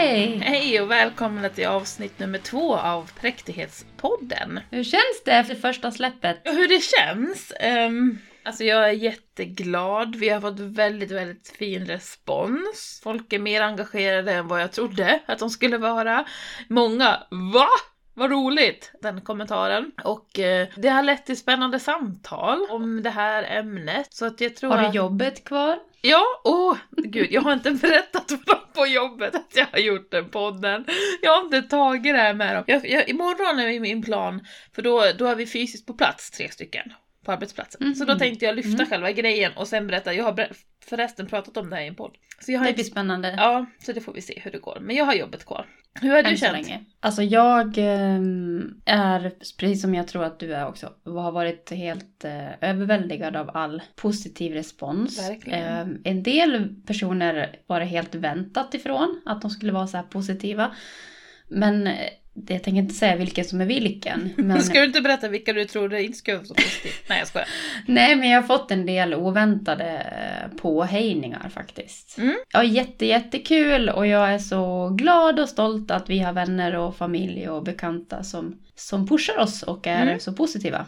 Hej! Hej och välkomna till avsnitt nummer två av Präktighetspodden. Hur känns det efter första släppet? Ja, hur det känns? Um, alltså jag är jätteglad. Vi har fått väldigt, väldigt fin respons. Folk är mer engagerade än vad jag trodde att de skulle vara. Många VA? Vad roligt! Den kommentaren. Och eh, det har lett till spännande samtal om det här ämnet. Så att jag tror Har att... du jobbet kvar? Ja, åh gud, jag har inte berättat för dem på jobbet att jag har gjort den podden. Jag har inte tagit det här med dem. Jag, jag, imorgon är min plan, för då, då är vi fysiskt på plats, tre stycken på arbetsplatsen. Mhm. Så då tänkte jag lyfta Mm. själva grejen och sen berätta, jag har förresten pratat om det här i en podd. Så jag har Det blir spännande. ja, så det får vi se hur det går. Men jag har jobbet kvar. Hur har du Än känt? länge. Alltså jag ehm, är, precis som jag tror att du är också, har varit helt eh, överväldigad av all positiv respons. Verkligen. Ehm, en del personer var det helt väntat ifrån, att de skulle vara så här positiva. Men eh, jag tänker inte säga vilken som är vilken. Men, Ska du inte berätta vilka du tror det inte ska vara så positivt? Nej, jag skojar. Nej, men jag har fått en del oväntade påhejningar faktiskt. Mm. Ja, jätte, jättekul och jag är så glad och stolt att vi har vänner och familj och bekanta som, som pushar oss och är Mm. så positiva.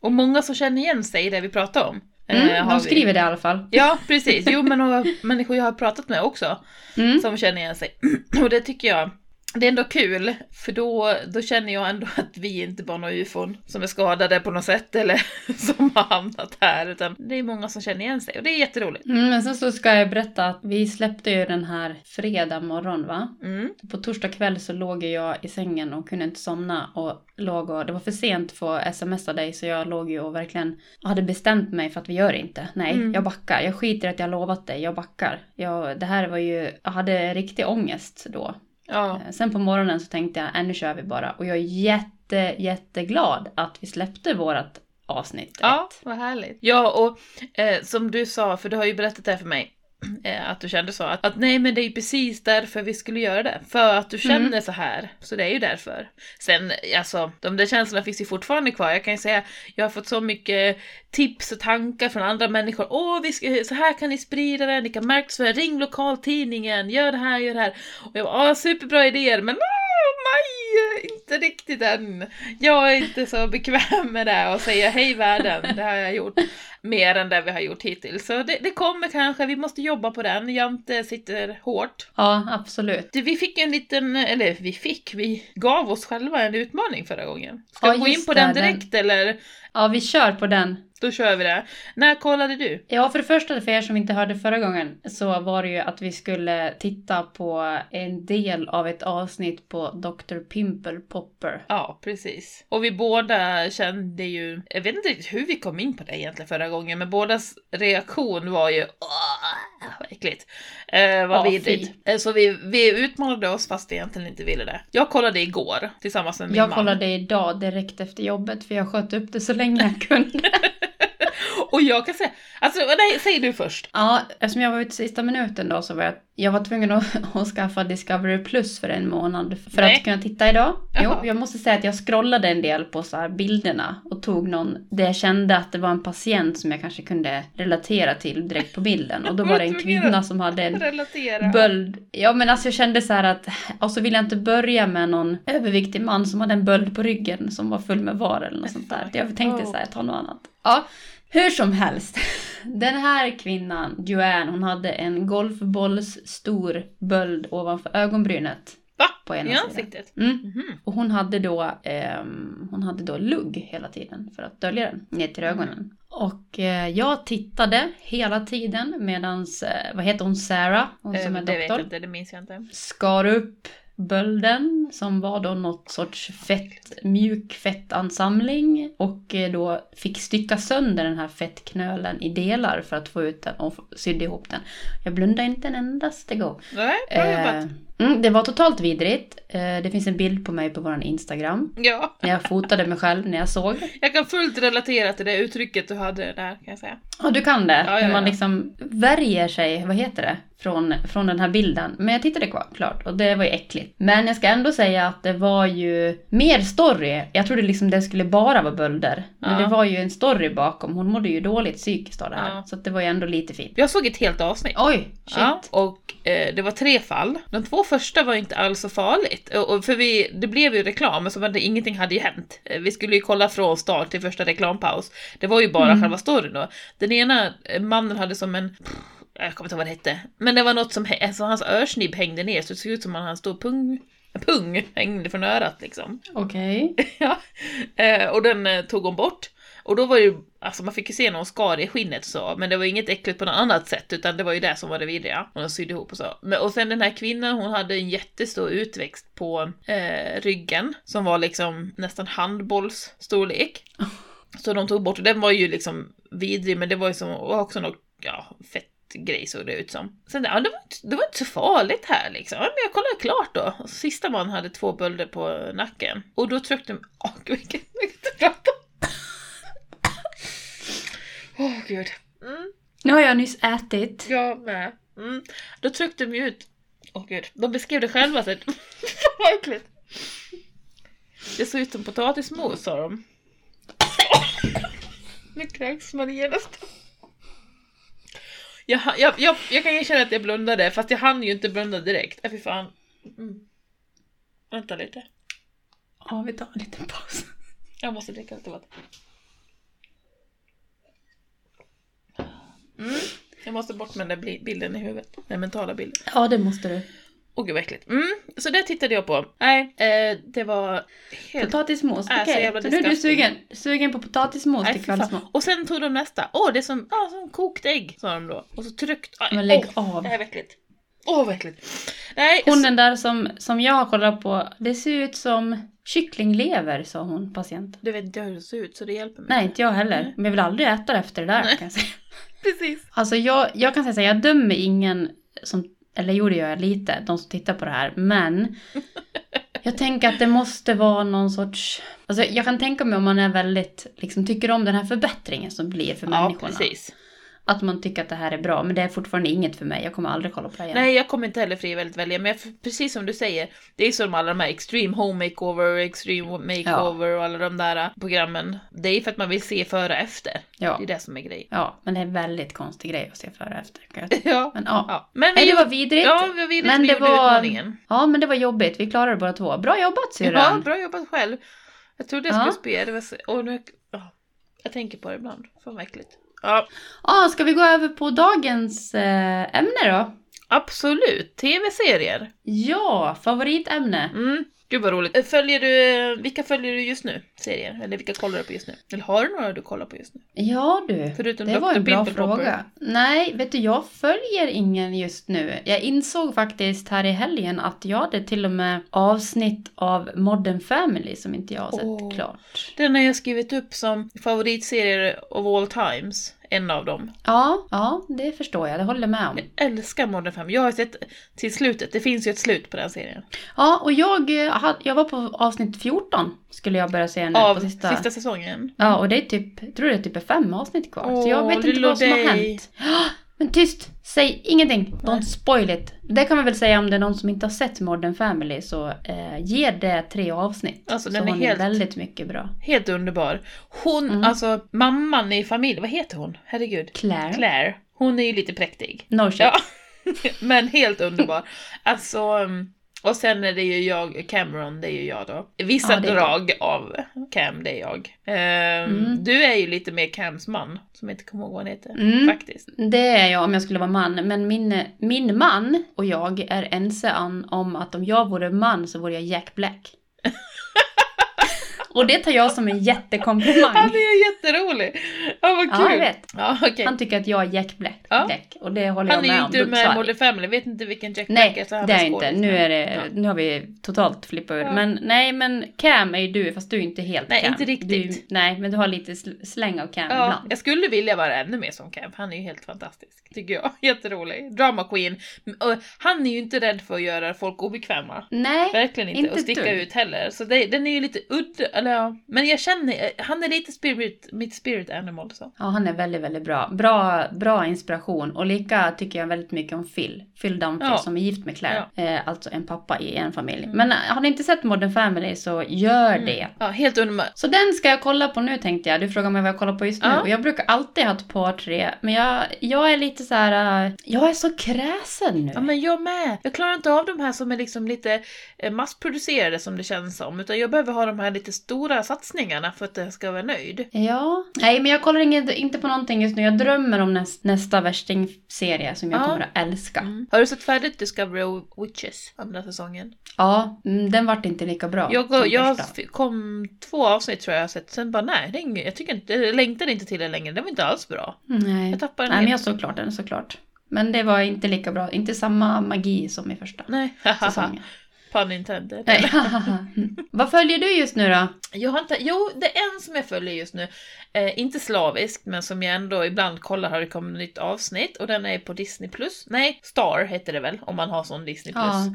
Och många som känner igen sig i det vi pratar om. Mm, eh, har de vi. skriver det i alla fall. Ja, precis. Jo, men och människor jag har pratat med också Mm. som känner igen sig. Och det tycker jag, det är ändå kul, för då, då känner jag ändå att vi inte bara några ufon som är skadade på något sätt eller som har hamnat här, utan det är många som känner igen sig och det är jätteroligt. Mm, men sen så ska jag berätta att vi släppte ju den här fredag morgon va? Mm. På torsdag kväll så låg jag i sängen och kunde inte somna och låg och det var för sent för att smsa dig så jag låg ju och verkligen hade bestämt mig för att vi gör det inte. Nej, Mm. jag backar. Jag skiter i att jag lovat dig. Jag backar. Jag, det här var ju, jag hade riktig ångest då. Ja, Eh, Sen på morgonen så tänkte jag, äh, nu kör vi bara. Och jag är jätte, jätteglad att vi släppte vårat avsnitt ja ett. vad härligt. Ja, och eh, som du sa, för du har ju berättat det här för mig, att du kände så, att, att nej men det är precis därför vi skulle göra det. För att du känner Mm. så här. Så det är ju därför. Sen, alltså, de där känslorna finns ju fortfarande kvar. Jag kan ju säga, jag har fått så mycket tips och tankar från andra människor. Åh, vi ska, så här kan ni sprida det, ni kan marknadsföra, ring lokaltidningen, gör det här, gör det här. Och jag bara, åh, superbra idéer, men nej, inte riktigt än. Jag är inte så bekväm med det och säga hej världen, det har jag gjort mer än det vi har gjort hittills. Så det, det kommer kanske, vi måste jobba på den. Jante sitter hårt. Ja, absolut. Vi fick en liten, eller vi fick, vi gav oss själva en utmaning förra gången. Ska Ja, vi gå in på den den- direkt eller? Ja, vi kör på den. Då kör vi det. När kollade du? Ja, för det första, för er som inte hörde förra gången, så var det ju att vi skulle titta på en del av ett avsnitt på Dr. Pimple Popper. Ja, precis. Och vi båda kände ju, jag vet inte riktigt hur vi kom in på det egentligen förra gången, men bådas reaktion var ju åh, vad äckligt. Eh, vad Ja, vidrigt. Eh, så vi, vi utmanade oss fast egentligen inte ville det. Jag kollade igår tillsammans med min Jag man. kollade idag direkt efter jobbet för jag sköt upp det så länge jag kunde. Och jag kan säga, alltså nej, säg du först. Ja, eftersom jag var ute sista minuten då så var jag, jag var tvungen att, att skaffa Discovery Plus för en månad för Nej. att kunna titta idag. Jo, Jaha. jag måste säga att jag scrollade en del på så bilderna och tog någon där jag kände att det var en patient som jag kanske kunde relatera till direkt på bilden. Och då var det en kvinna som hade en Relatera. böld. Ja men alltså jag kände så här att, och så ville jag inte börja med någon överviktig man som hade en böld på ryggen som var full med var eller något sånt där. Jag tänkte så här, ta något annat. Ja, hur som helst. Den här kvinnan, Joanne, hon hade en golfbolls stor böld ovanför ögonbrynet. Va? På ena I sidan. ansiktet? Mm. Mhm. Och hon hade då, ehm, hon hade då lugg hela tiden för att dölja den ner till ögonen. Och eh, jag tittade hela tiden medans, eh, vad heter hon, Sarah, hon som Eh, är det vet doktor, jag inte, det minns jag inte. skar upp bölden som var då något sorts fett, mjuk fettansamling och eh, då fick stycka sönder den här fettknölen i delar för att få ut den och sydde ihop den. Jag blundade inte en endaste gång. Nej, bra jobbat. Eh, mm, det var totalt vidrigt. Eh, det finns en bild på mig på vår Instagram. Ja, När jag fotade mig själv när jag såg. jag kan fullt relatera till det uttrycket du hade där kan jag säga. Ja, du kan det. Ja, ja, Hur man ja. liksom värjer sig, vad heter det, från, från den här bilden. Men jag tittade kvar, klart. Och det var ju äckligt. Men jag ska ändå säga att det var ju mer story. Jag trodde liksom det skulle bara vara bölder. Men Ja. det var ju en story bakom. Hon mådde ju dåligt psykiskt av det här. Ja. Så det var ju ändå lite fint. Jag såg ett helt avsnitt. Oj, shit. Ja, och eh, det var tre fall. De två första var inte alls så farligt. Och, och för vi, det blev ju reklam, så det, ingenting hade ju hänt. Eh, Vi skulle ju kolla från start till första reklampaus. Det var ju bara Mm. själva storyn då. Den ena eh, mannen hade som en... pff, Jag kommer inte ihåg vad det hette. Men det var något som... Alltså hans örsnibb hängde ner, så det såg ut som att han stod pung... Pung hängde från örat liksom. Okej. Ja. Eh, och den eh, tog hon bort. Och då var ju, alltså man fick ju se när hon skar i skinnet så, men det var inget äckligt på något annat sätt, utan det var ju det som var det vidriga. Hon sydde ihop och så. Men, och sen den här kvinnan, hon hade en jättestor utväxt på eh, ryggen, som var liksom nästan handbollsstorlek. Så de tog bort, och den var ju liksom vidrig, men det var ju som, också något, ja, fett grej såg det ut som. Sen, ja, det var, inte, det var inte så farligt här liksom. Ja, Men jag kollade klart då. Och sista man hade två bölder på nacken. Och då tryckte de... Åh gud, vilken... Jag kan inte prata. Åh gud. Mm, Nu har jag nyss ätit. jag med. Mm. Då tryckte de ju ut... Åh gud, de beskrev det själva så Vad äckligt. Det såg ut som potatismos sa de. Nu kräks man genast. Jag, jag, jag, jag kan erkänna att jag blundade, fast jag hann ju inte blunda direkt. Äh, fy fan. Mm. Vänta lite. Ja, vi tar en liten paus. Jag måste dricka lite vatten. Mm. Jag måste bort med den där bilden i huvudet. Den mentala bilden. Ja, det måste du. Åh gud vad äckligt. Mm. Så det tittade jag på. Nej, eh, det var helt... Potatismos, Äh, okej. jävla Så nu är du sugen, sugen på potatismos Nej, till kvällsmat. Och sen tog de nästa. Åh, det är som, ah, som kokt ägg, sa de då. Och så tryckt... Aj, Men lägg åh, av. Det här är äckligt. Åh, vad äckligt. Nej, Hon så- den där som, som jag har kollat på, det ser ut som kycklinglever, sa hon, patienten. Du vet inte hur det ser ut, så det hjälper mig Nej, inte jag heller. Men jag vill aldrig äta det efter det där, Nej. kan jag säga. Precis. Alltså jag, jag kan säga så här, jag dömer ingen som, eller jo det gör jag lite, de som tittar på det här, men jag tänker att det måste vara någon sorts, alltså jag kan tänka mig om man är väldigt, liksom tycker om den här förbättringen som blir för Ja, människorna. precis. Att man tycker att det här är bra, men det är fortfarande inget för mig, jag kommer aldrig kolla på det igen. Nej, jag kommer inte heller frivilligt välja, men jag, precis som du säger, det är som alla de här Extreme Home Makeover, Extreme Makeover och alla de där äh, programmen. Det är för att man vill se före och efter. Ja. Det är det som är grejen. ja, men det är en väldigt konstig grej att se före och efter. Ja. Men ja. ja. Men vi Nej, det var vidrigt. Ja, vi var vidrigt. men vi det var, utmaningen. ja, men det var jobbigt. Vi klarade det båda två. Bra jobbat syrran. Ja, bra jobbat själv. Jag trodde jag Ja. skulle spy. Det var så... Åh, nu... ja. Jag tänker på det ibland. Fan vad äckligt. Ja, Ja, ska vi gå över på dagens eh, ämne då? absolut. Tv-serier. Ja, favoritämne. Mm. Gud vad roligt. Följer du, vilka följer du just nu? Serier? Eller vilka kollar du på just nu? Eller har du några du kollar på just nu? Ja du, Förutom det Dr. var en bra fråga. Nej, vet du, jag följer ingen just nu. Jag insåg faktiskt här i helgen att jag hade till och med avsnitt av Modern Family som inte jag har sett Åh. klart. Den har jag skrivit upp som favoritserier of all times. En av dem. Ja, ja, det förstår jag. Det håller med om. Jag älskar Modern Family. Jag har sett till slutet. Det finns ju ett slut på den serien. Ja, och jag, eh, jag var på avsnitt 14 skulle jag börja se nu Av på sista. sista säsongen. Ja, och det är typ, jag tror det är typ fem avsnitt kvar. så jag Åh, vet inte vad som har dig. hänt. Men tyst! Säg ingenting! Don't spoil it. Det kan man väl säga om det är någon som inte har sett Modern Family så eh, ge det tre avsnitt. Alltså, så den är ni helt- väldigt mycket bra. Helt underbar. Hon, Mm. alltså mamman i familjen, vad heter hon? Herregud. Claire. Claire. Hon är ju lite präktig. No shit. Ja. Men helt underbar. Alltså, um, och sen är det ju jag, Cameron, det är ju jag då. Vissa Ja, det drag av Cam, det är jag. Ehm, Mm. Du är ju lite mer Cams man, som jag inte kommer ihåg vad han heter. Mm. Faktiskt. Det är jag om jag skulle vara man. Men min, min man och jag är ense om att om jag vore man så vore jag Jack Black. och det tar jag som en jättekomplimang. Han är ju jätterolig! Ja, vad kul! Ja, jag vet. Ja, okej. Han tycker att jag är Jack Black. Ja. Black och det håller Han jag är med ju om. inte Då- med så i är Modern Family, vet inte vilken Jack Nej, Black är. så han det är inte. Nu, är det, nu har vi totalt flippat ur. Ja. Men nej, men Cam är ju du, fast du är inte helt Nej, Cam. inte riktigt. Du, nej, men du har lite sl- släng av Cam Ja, ibland. jag skulle vilja vara ännu mer som Cam. Han är ju helt fantastisk, tycker jag. Jätterolig. Drama queen. Och han är ju inte rädd för att göra folk obekväma. Nej, Verkligen inte. Inte och sticka dugg. ut heller. Så det, den är ju lite udda. Eller ja. Men jag känner, han är lite spirit, mitt spirit animal så. Ja, han är väldigt, väldigt bra. Bra, bra inspiration. Och lika tycker jag väldigt mycket om Phil. Phil Dunphy Ja. som är gift med Claire. Eh, alltså en pappa i en familj. Men eh, har ni inte sett Modern Family så gör det. Ja, helt underbart. Så den ska jag kolla på nu tänkte jag. Du frågar mig vad jag kollar på just nu. Ja. Och jag brukar alltid ha ett par tre. Men jag, jag är lite så här. eh, Jag är så kräsen nu. Ja men jag med. Jag klarar inte av de här som är liksom lite eh, massproducerade som det känns som. Utan jag behöver ha de här lite stora satsningarna för att jag ska vara nöjd. Ja. Nej, men jag kollar inget, inte på någonting just nu. Jag drömmer om näst, nästa värsting-serie som jag Ja. kommer att älska. Har du sett färdigt Discovery of Witches, andra säsongen? Ja, mm, den vart inte lika bra. Jag, jag kom två avsnitt tror jag jag har sett, sen bara nej, det är inget, jag tycker inte, jag längtade inte till det längre, det var inte alls bra. Nej. Jag tappade den Nej, men jag såg klart den såklart. Men det var inte lika bra. Inte samma magi som i första säsongen. Pun intended. Nej. Vad följer du just nu då? Jag har inte, jo, det är en som jag följer just nu. Eh, inte slaviskt, men som jag ändå ibland kollar har det kommit ett nytt avsnitt och den är på Disney+. Nej, Star heter det väl, om man har sån Disney+. Ja.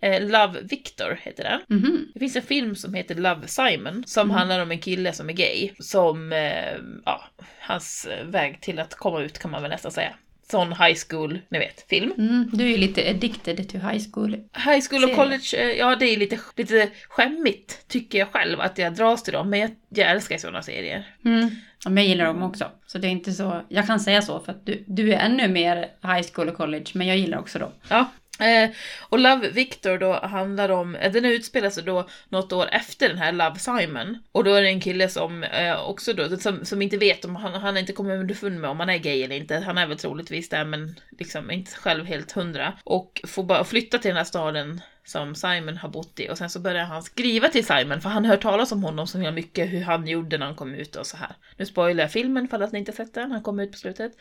Eh, Love Victor heter den. Mhm. Det finns en film som heter Love Simon som handlar om en kille som är gay. Som, eh, ja, hans eh, väg till att komma ut kan man väl nästan säga. Sån high school, ni vet, film. Mm, du är ju lite addicted to high school. High school och college, eh, ja det är lite, lite skämmigt tycker jag själv att jag dras till dem. Men jag, jag älskar sådana serier. Mm. Ja, men jag gillar dem också. Så det är inte så... Jag kan säga så för att du, du är ännu mer high school och college. Men jag gillar också dem. Ja. Eh, och Love Victor då handlar om, eh, den utspelar sig då något år efter den här Love Simon. Och då är det en kille som eh, också då, som, som inte vet om han, han har inte kommit underfund med om han är gay eller inte. Han är väl troligtvis det men liksom inte själv helt hundra. Och får bara flytta till den här staden som Simon har bott i och sen så börjar han skriva till Simon för han hört talas om honom så himla mycket hur han gjorde när han kom ut och så här. Nu spoilar jag filmen för att ni inte sett den, han kom ut på slutet.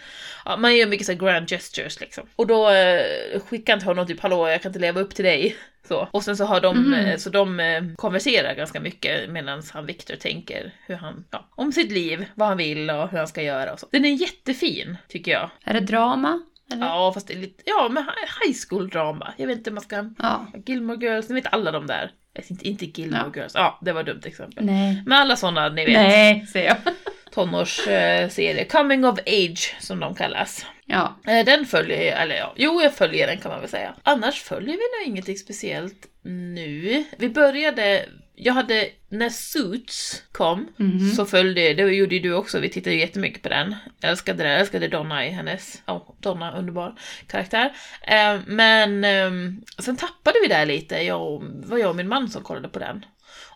Ja, man gör mycket så grand gestures liksom. Och då eh, skickar han till honom typ hallå jag kan inte leva upp till dig. Så. Och sen så har de, Mhm. eh, så de eh, konverserar ganska mycket medan han Victor tänker hur han, ja, om sitt liv, vad han vill och hur han ska göra och så. Den är jättefin tycker jag. Är det drama? Eller? Ja fast det är lite, ja men hi- high school drama. Jag vet inte, man ska, Ja. Gilmore Girls, ni vet alla de där. Jag inte, inte Gilmore Ja. Girls, ja det var ett dumt exempel. Nej. Men alla sådana, ni vet, Nej, säger jag. tonårsserier. Coming of age som de kallas. Ja. Eh, Den följer jag, eller ja, jo jag följer den kan man väl säga. Annars följer vi nog ingenting speciellt nu. Vi började, jag hade, när Suits kom, Mhm. så följde, det gjorde ju du också, vi tittade ju jättemycket på den. Jag älskade den, jag älskade Donna i hennes, ja, Donna, underbar karaktär. Eh, men eh, sen tappade vi där lite, jag, var jag och min man som kollade på den.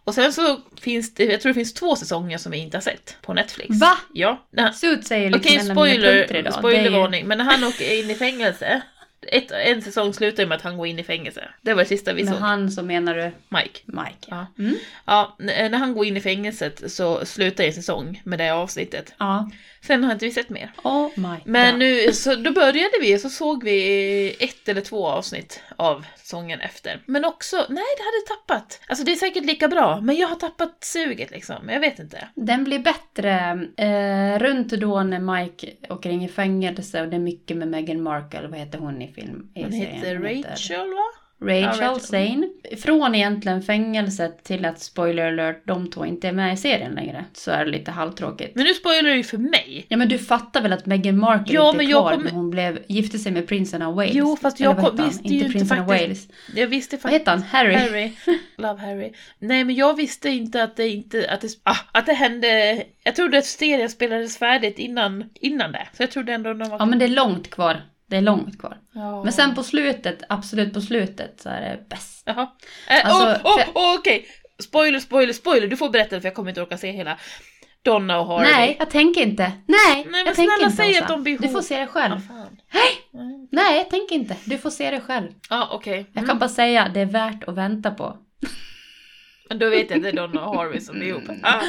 Och sen så finns det, jag tror det finns två säsonger som vi inte har sett på Netflix. Va? Ja. Suits är ju liksom Okej, punkter spoiler, spoilervarning. Men när han åker in i fängelse, ett, en säsong slutar ju med att han går in i fängelse. Det var det sista vi Med såg. han så menar du Mike. Mike. Ja. Mm. Ja, när han går in i fängelset så slutar en säsong med det avsnittet. Ja. Sen har inte vi sett mer. Oh my Men God. nu, så då började vi så såg vi ett eller två avsnitt av säsongen efter. Men också, nej det hade tappat. Alltså det är säkert lika bra, men jag har tappat suget liksom. Jag vet inte. Den blir bättre eh, runt då när Mike åker in i fängelse och det är mycket med Meghan Markle, vad heter hon i film? i Hon serien? heter Rachel va? Rachel Ja, Rachel. Zane. Från egentligen fängelset till att, spoiler alert, de två inte är med i serien längre. Så är det lite halvtråkigt. Men nu spoilar du ju för mig. Ja men du fattar väl att Meghan Markle Ja, inte är kvar kom- när hon blev, gifte sig med prinsen av Wales? Jo, fast jag vad kom- visste ju inte prinsen av faktiskt- Wales. Jag visste Vad faktiskt... heter han? Harry? Harry. Love Harry. Nej, men jag visste inte att det inte... Att det, ah, att det hände... Jag trodde att serien spelades färdigt innan, innan det. Så jag trodde ändå var... Ja men det är långt kvar. Det är långt kvar. Ja. Men sen på slutet, absolut på slutet, så är det bäst. Jaha. Eh, Alltså, åh, åh, för- åh, okej! Spoiler, spoiler, spoiler! Du får berätta för jag kommer inte orka se hela. Donna och Harvey. Nej, jag tänker inte. Nej, men jag tänker inte säg att de blir Du får se det själv. Ah, fan. Mm. Nej, jag tänker inte. Du får se det själv. Ja, okej. Jag Mm. kan bara säga, det är värt att vänta på. Då vet jag att det är Donna och Harvey som är ihop. Ah,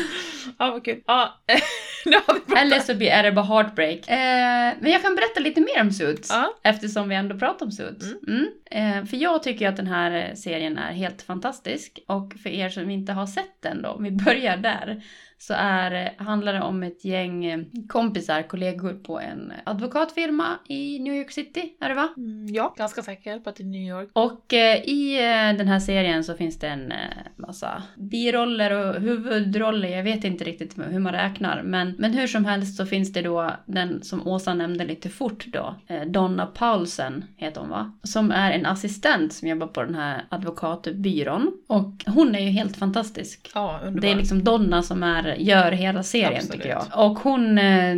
ah, vad kul. Ah, Eller så blir är det bara heartbreak. Eh, men jag kan berätta lite mer om Suits. Ja. Eftersom vi ändå pratar om Suits. Mm. Eh, för jag tycker att den här serien är helt fantastisk. Och för er som inte har sett den då, om vi börjar där. Så är, handlar det om ett gäng eh, kompisar, kollegor på en advokatfirma i New York City, är det va? Mm, ja, ganska säker på att det är New York. Och eh, i eh, den här serien så finns det en eh, massa biroller och huvudroller. Jag vet inte riktigt hur man räknar. Men, men hur som helst så finns det då den som Åsa nämnde lite fort då. Eh, Donna Paulsen heter hon va? Som är en assistent som jobbar på den här advokatbyrån. Och hon är ju helt fantastisk. Ja, underbar. Det är liksom Donna som är, gör hela serien Absolut. tycker jag. Och hon, eh,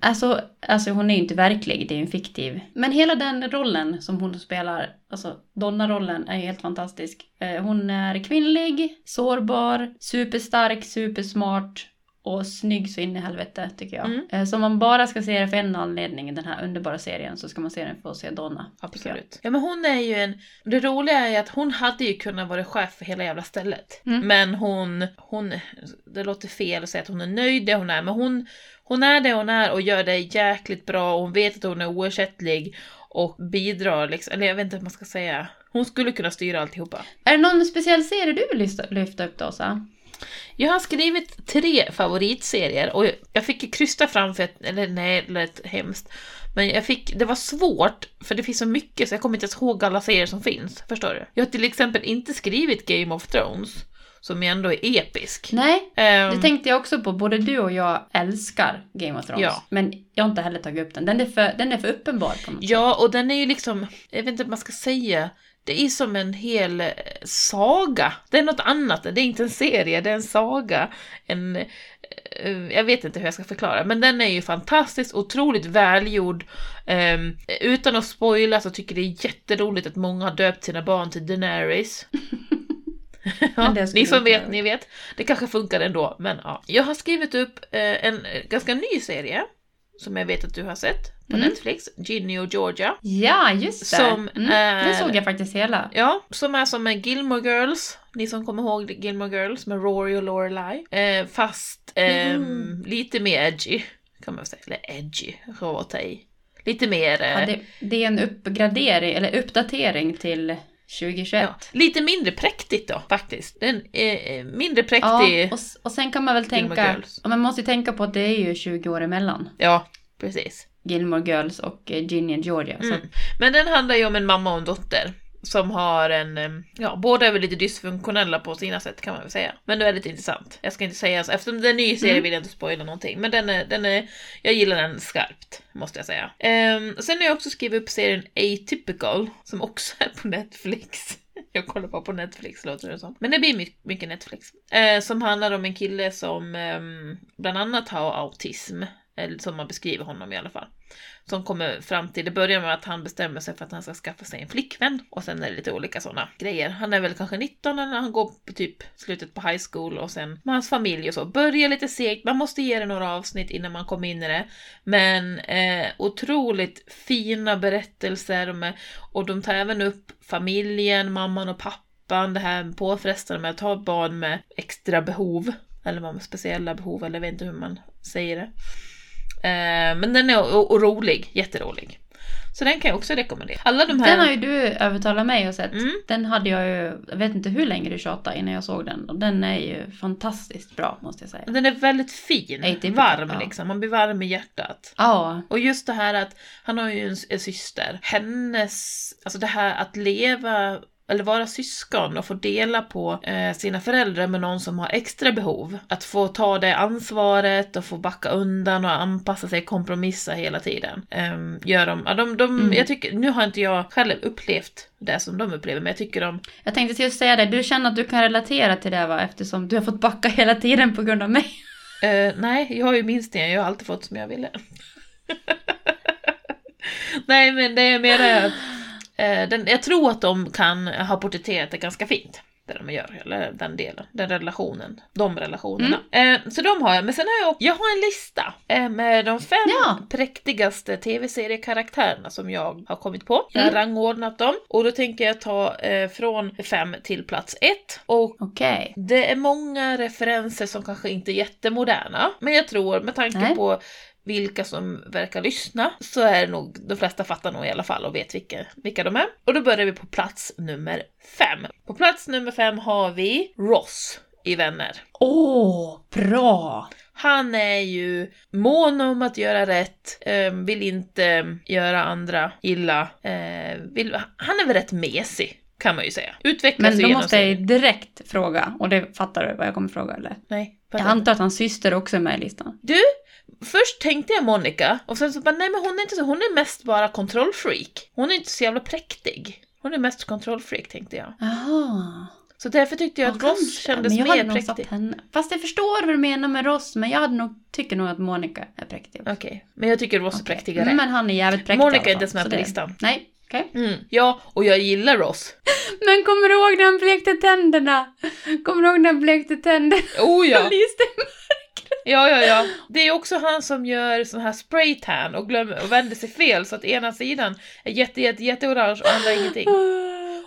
alltså, alltså hon är ju inte verklig, det är ju en fiktiv. Men hela den rollen som hon spelar, alltså Donna-rollen är ju helt fantastisk. Eh, hon är kvinnlig, sårbar, superstark, supersmart och snygg så in i helvete tycker jag. Mm. Eh, Så om man bara ska se det för en anledning, den här underbara serien, så ska man se den för att se Donna. Absolut. Ja men hon är ju en... Det roliga är ju att hon hade ju kunnat vara chef för hela jävla stället. Mm. Men hon, hon... Det låter fel att säga att hon är nöjd där hon är, men hon, hon är det hon är och gör det jäkligt bra och hon vet att hon är oersättlig och bidrar liksom, eller jag vet inte hur man ska säga. Hon skulle kunna styra alltihopa. Är det någon speciell serie du vill lyfta upp då, Åsa? Jag har skrivit tre favoritserier och jag fick krysta fram för att, eller nej, det lät hemskt. Men jag fick, det var svårt, för det finns så mycket så jag kommer inte ens ihåg alla serier som finns. Förstår du? Jag har till exempel inte skrivit Game of Thrones, som ju ändå är episk. Nej, Ehm, det tänkte jag också på. Både du och jag älskar Game of Thrones. Ja. Men jag har inte heller tagit upp den. Den är för, den är för uppenbar på något sätt. Ja, och den är ju liksom, jag vet inte vad man ska säga, det är som en hel eh, saga. Det är något annat, det är inte en serie, det är en saga. En, eh, jag vet inte hur jag ska förklara, men den är ju fantastiskt, otroligt välgjord. Ehm, utan att spoila så tycker jag det är jätteroligt att många har döpt sina barn till Daenerys. ja, ni som vet, ni vet. Det kanske funkar ändå, men ja. Jag har skrivit upp eh, en ganska ny serie, som jag vet att du har sett på Mm. Netflix, Ginny och Georgia. Ja, just det. Som mm, är- Det såg jag faktiskt hela. Ja, som är som Gilmore Girls. Ni som kommer ihåg Gilmore Girls med Rory och Lorelai. Eh, fast ehm, Mm. lite mer edgy, kan man säga. Eller edgy, för att ta i. Lite mer... Eh, Ja, det, det är en uppgradering, eller uppdatering till 2021. ja, lite mindre präktigt då, faktiskt. Den eh, mindre Ja, präktig. och, s- och sen kan man väl tänka, ja, man måste ju tänka på att det är ju 20 år emellan. Ja, precis. Gilmore Girls och eh, Ginny and Georgia. Mm. Men den handlar ju om en mamma och en dotter. Som har en, eh, ja båda är väl lite dysfunktionella på sina sätt kan man väl säga. Men det är väldigt intressant. Jag ska inte säga så, eftersom det är en ny serie Mm. vill jag inte spoila någonting. Men den är, den är, jag gillar den skarpt, måste jag säga. Ehm, sen har jag också skrivit upp serien Atypical, som också är på Netflix. Jag kollar bara på Netflix låter det som. Men det blir my- mycket Netflix. Eh, som handlar om en kille som ehm, bland annat har autism. Eller som man beskriver honom i alla fall. Som kommer fram till, det börjar med att han bestämmer sig för att han ska skaffa sig en flickvän. Och sen är det lite olika sådana grejer. Han är väl kanske 19 när han går på typ slutet på high school och sen med hans familj och så. Börjar lite segt, man måste ge det några avsnitt innan man kommer in i det. Men eh, otroligt fina berättelser med, och de tar även upp familjen, mamman och pappan, det här påfrestande med att ha barn med extra behov. Eller med speciella behov, eller jag vet inte hur man säger det. Eh, men den är och rolig, jätterolig. Så den kan jag också rekommendera. Alla de här... Den har ju du övertalat mig och sett. Mm. Den hade jag ju, jag vet inte hur länge du tjatade innan jag såg den. Och den är ju fantastiskt bra måste jag säga. Den är väldigt fin, Atypical, varm ja. liksom, man blir varm i hjärtat. Ja, Och just det här att, han har ju en, en syster, hennes, alltså det här att leva eller vara syskon och få dela på eh, sina föräldrar med någon som har extra behov. Att få ta det ansvaret och få backa undan och anpassa sig, kompromissa hela tiden. Um, gör de, ja, de, de Mm. jag tycker, nu har inte jag själv upplevt det som de upplever, men jag tycker de, jag tänkte just säga det. Du känner att du kan relatera till det va? Eftersom du har fått backa hela tiden på grund av mig. Eh, nej, jag har ju minst det. Jag har alltid fått som jag ville. nej, men det är mer... Eh, den, jag tror att de kan ha porträtterat det ganska fint. Det de gör, eller den delen, den relationen, de relationerna. Eh, så de har jag, men sen har jag också, jag har en lista eh, med de fem Ja. präktigaste tv-seriekaraktärerna som jag har kommit på. Jag har Mm. rangordnat dem och då tänker jag ta eh, från fem till plats ett. Och Okej. det är många referenser som kanske inte är jättemoderna, men jag tror med tanke Nej. på vilka som verkar lyssna så är det nog, de flesta fattar nog i alla fall och vet vilka, vilka de är. Och då börjar vi på plats nummer fem. På plats nummer fem har vi Ross i Vänner. Åh, bra! Han är ju mån om att göra rätt, eh, vill inte göra andra illa. Eh, vill, han är väl rätt mesig, kan man ju säga. Utvecklas Men då måste jag direkt fråga, och det fattar du vad jag kommer fråga eller? Nej, Jag antar att hans syster också är med i listan. Du, först tänkte jag Monica och sen så bara nej men hon är inte så, hon är mest bara kontrollfreak. Hon är inte så jävla präktig. Hon är mest kontrollfreak tänkte jag. Jaha. Så därför tyckte jag Ja, att Ross kanske. kändes men jag mer präktig. henne. Fast jag förstår vad du menar med Ross, men jag hade nog, tycker nog att Monica är präktig. Okej, men jag tycker Ross är Okej. präktigare. Men han är jävligt präktig Monica är inte ens med på det- listan. Nej, okej. Mm. Ja, och jag gillar Ross. Men kommer du ihåg när han blekte tänderna? Kommer du ihåg när han blekte tänderna? Oh ja! Ja, ja, ja. Det är också han som gör sån här spraytan och, glömmer, och vänder sig fel så att ena sidan är jätte, jätte, jätteorange och andra ingenting.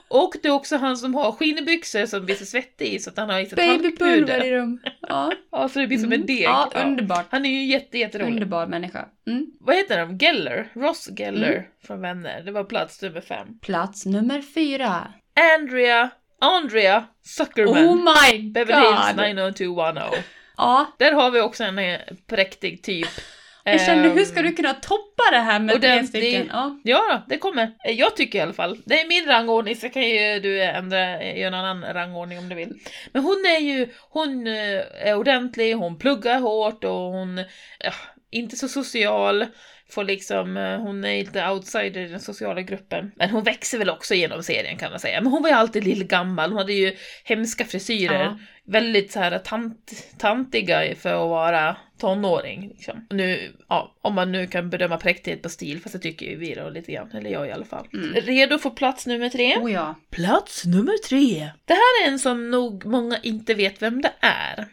Och det är också han som har skinnbyxor som blir så svettig så att han har i sig Babypulver i dem. Ja. Ja, så det blir som en deg. Ja, Ja. underbart. Han är ju jätte, jätterolig. Underbar människa. Mm. Vad heter de? Geller? Ross Geller Mm. från Vänner. Det var plats nummer fem. Plats nummer fyra. Andrea, Andrea Zuckerman. Oh my Beverly Hills god! 90210. Ja, Där har vi också en eh, präktig typ. jag kände hur Ehm, ska du kunna toppa det här med tre stycken? Ja. Ja, det kommer. Eh, Jag tycker i alla fall. Det är min rangordning, så kan ju du ändra, göra en annan rangordning om du vill. Men hon är ju, hon eh, är ordentlig, hon pluggar hårt och hon, ja, inte så social. Får liksom, eh, hon är inte outsider i den sociala gruppen. Men hon växer väl också genom serien kan man säga. Men hon var ju alltid lillgammal, hon hade ju hemska frisyrer. Ja. Väldigt så här tant, tantiga för att vara tonåring. Liksom. Nu, ja, om man nu kan bedöma präktighet på stil, fast det tycker ju vi då lite grann, eller jag i alla fall. Mm. Redo för plats nummer tre? Oh ja. Plats nummer tre. Det här är en som nog många inte vet vem det är.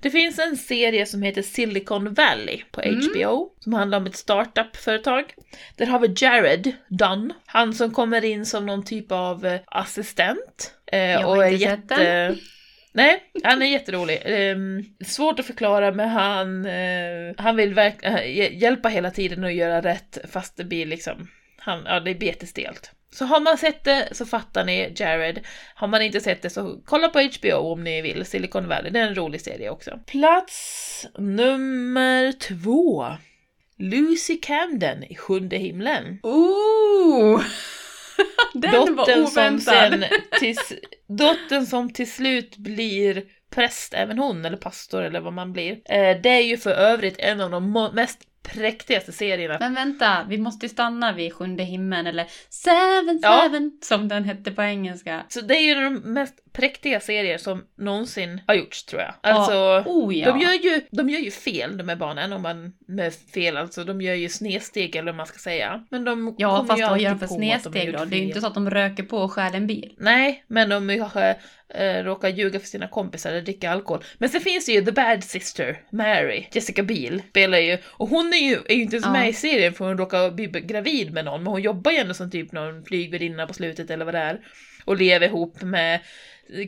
Det finns en serie som heter Silicon Valley på Mm. HBO, som handlar om ett startup-företag. Där har vi Jared Dunn, han som kommer in som någon typ av eh, assistent. eh, och är jätte... Nej, han är jätterolig. Ehm, svårt att förklara men han, eh, han vill verk- eh, hj- hjälpa hela tiden och göra rätt fast det blir liksom, han, ja det blir jättestelt. Så har man sett det så fattar ni Jared. Har man inte sett det så kolla på HBO om ni vill. Silicon Valley, det är en rolig serie också. Plats nummer två. Lucy Camden i Sjunde himlen. Ooh! Den var Dottern som, oväntad. sen till, dottern som till slut blir präst, även hon, eller pastor eller vad man blir. Eh, det är ju för övrigt en av de mest präktigaste serierna. Men vänta, vi måste ju stanna vid Sjunde himlen eller Seven Ja. Seven som den hette på engelska. Så det är ju de mest präktiga serier som någonsin har gjorts tror jag. Alltså, Oh ja. de, gör ju, de gör ju fel de här barnen, om man med fel alltså, de gör ju snedsteg eller vad man ska säga. Men de Ja, kommer fast ju alltid gör de för på de snedsteg gjort då? Det är ju inte så att de röker på och stjäl en bil. Nej, men de kanske eh, råkar ljuga för sina kompisar eller dricka alkohol. Men sen finns det ju The Bad Sister, Mary, Jessica Biel spelar ju, och hon är ju, är ju inte ens Ja. med i serien för hon råkar bli gravid med någon, men hon jobbar ju ändå som typ någon flygvärdinna på slutet eller vad det är. Och lever ihop med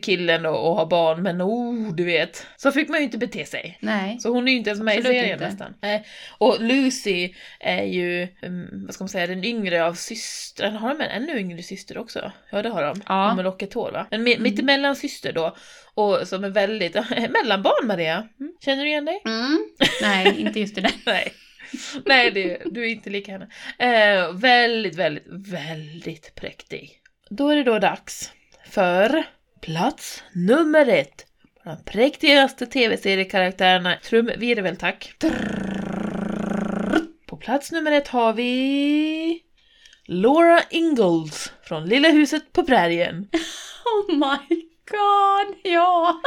killen och, och har barn, men oh, du vet. Så fick man ju inte bete sig. Nej. Så hon är ju inte ens med Absolut i serien inte. nästan. Nej. Och Lucy är ju, mm, vad ska man säga, den yngre av systrarna. Har de en ännu yngre syster också? Ja, det har de. Ja. De med lockigt hår va? En Mm. mittemellan syster då. Och som är väldigt, mellanbarn Maria. Mm. Känner du igen dig? Mm. Nej, inte just det där. Nej. Nej, det, du är inte lika henne. Eh, väldigt, väldigt, väldigt präktig. Då är det då dags för plats nummer ett. De präktigaste tv-seriekaraktärerna. Trumvirvel tack. På plats nummer ett har vi Laura Ingalls från Lilla huset på prärien. Oh my god, ja!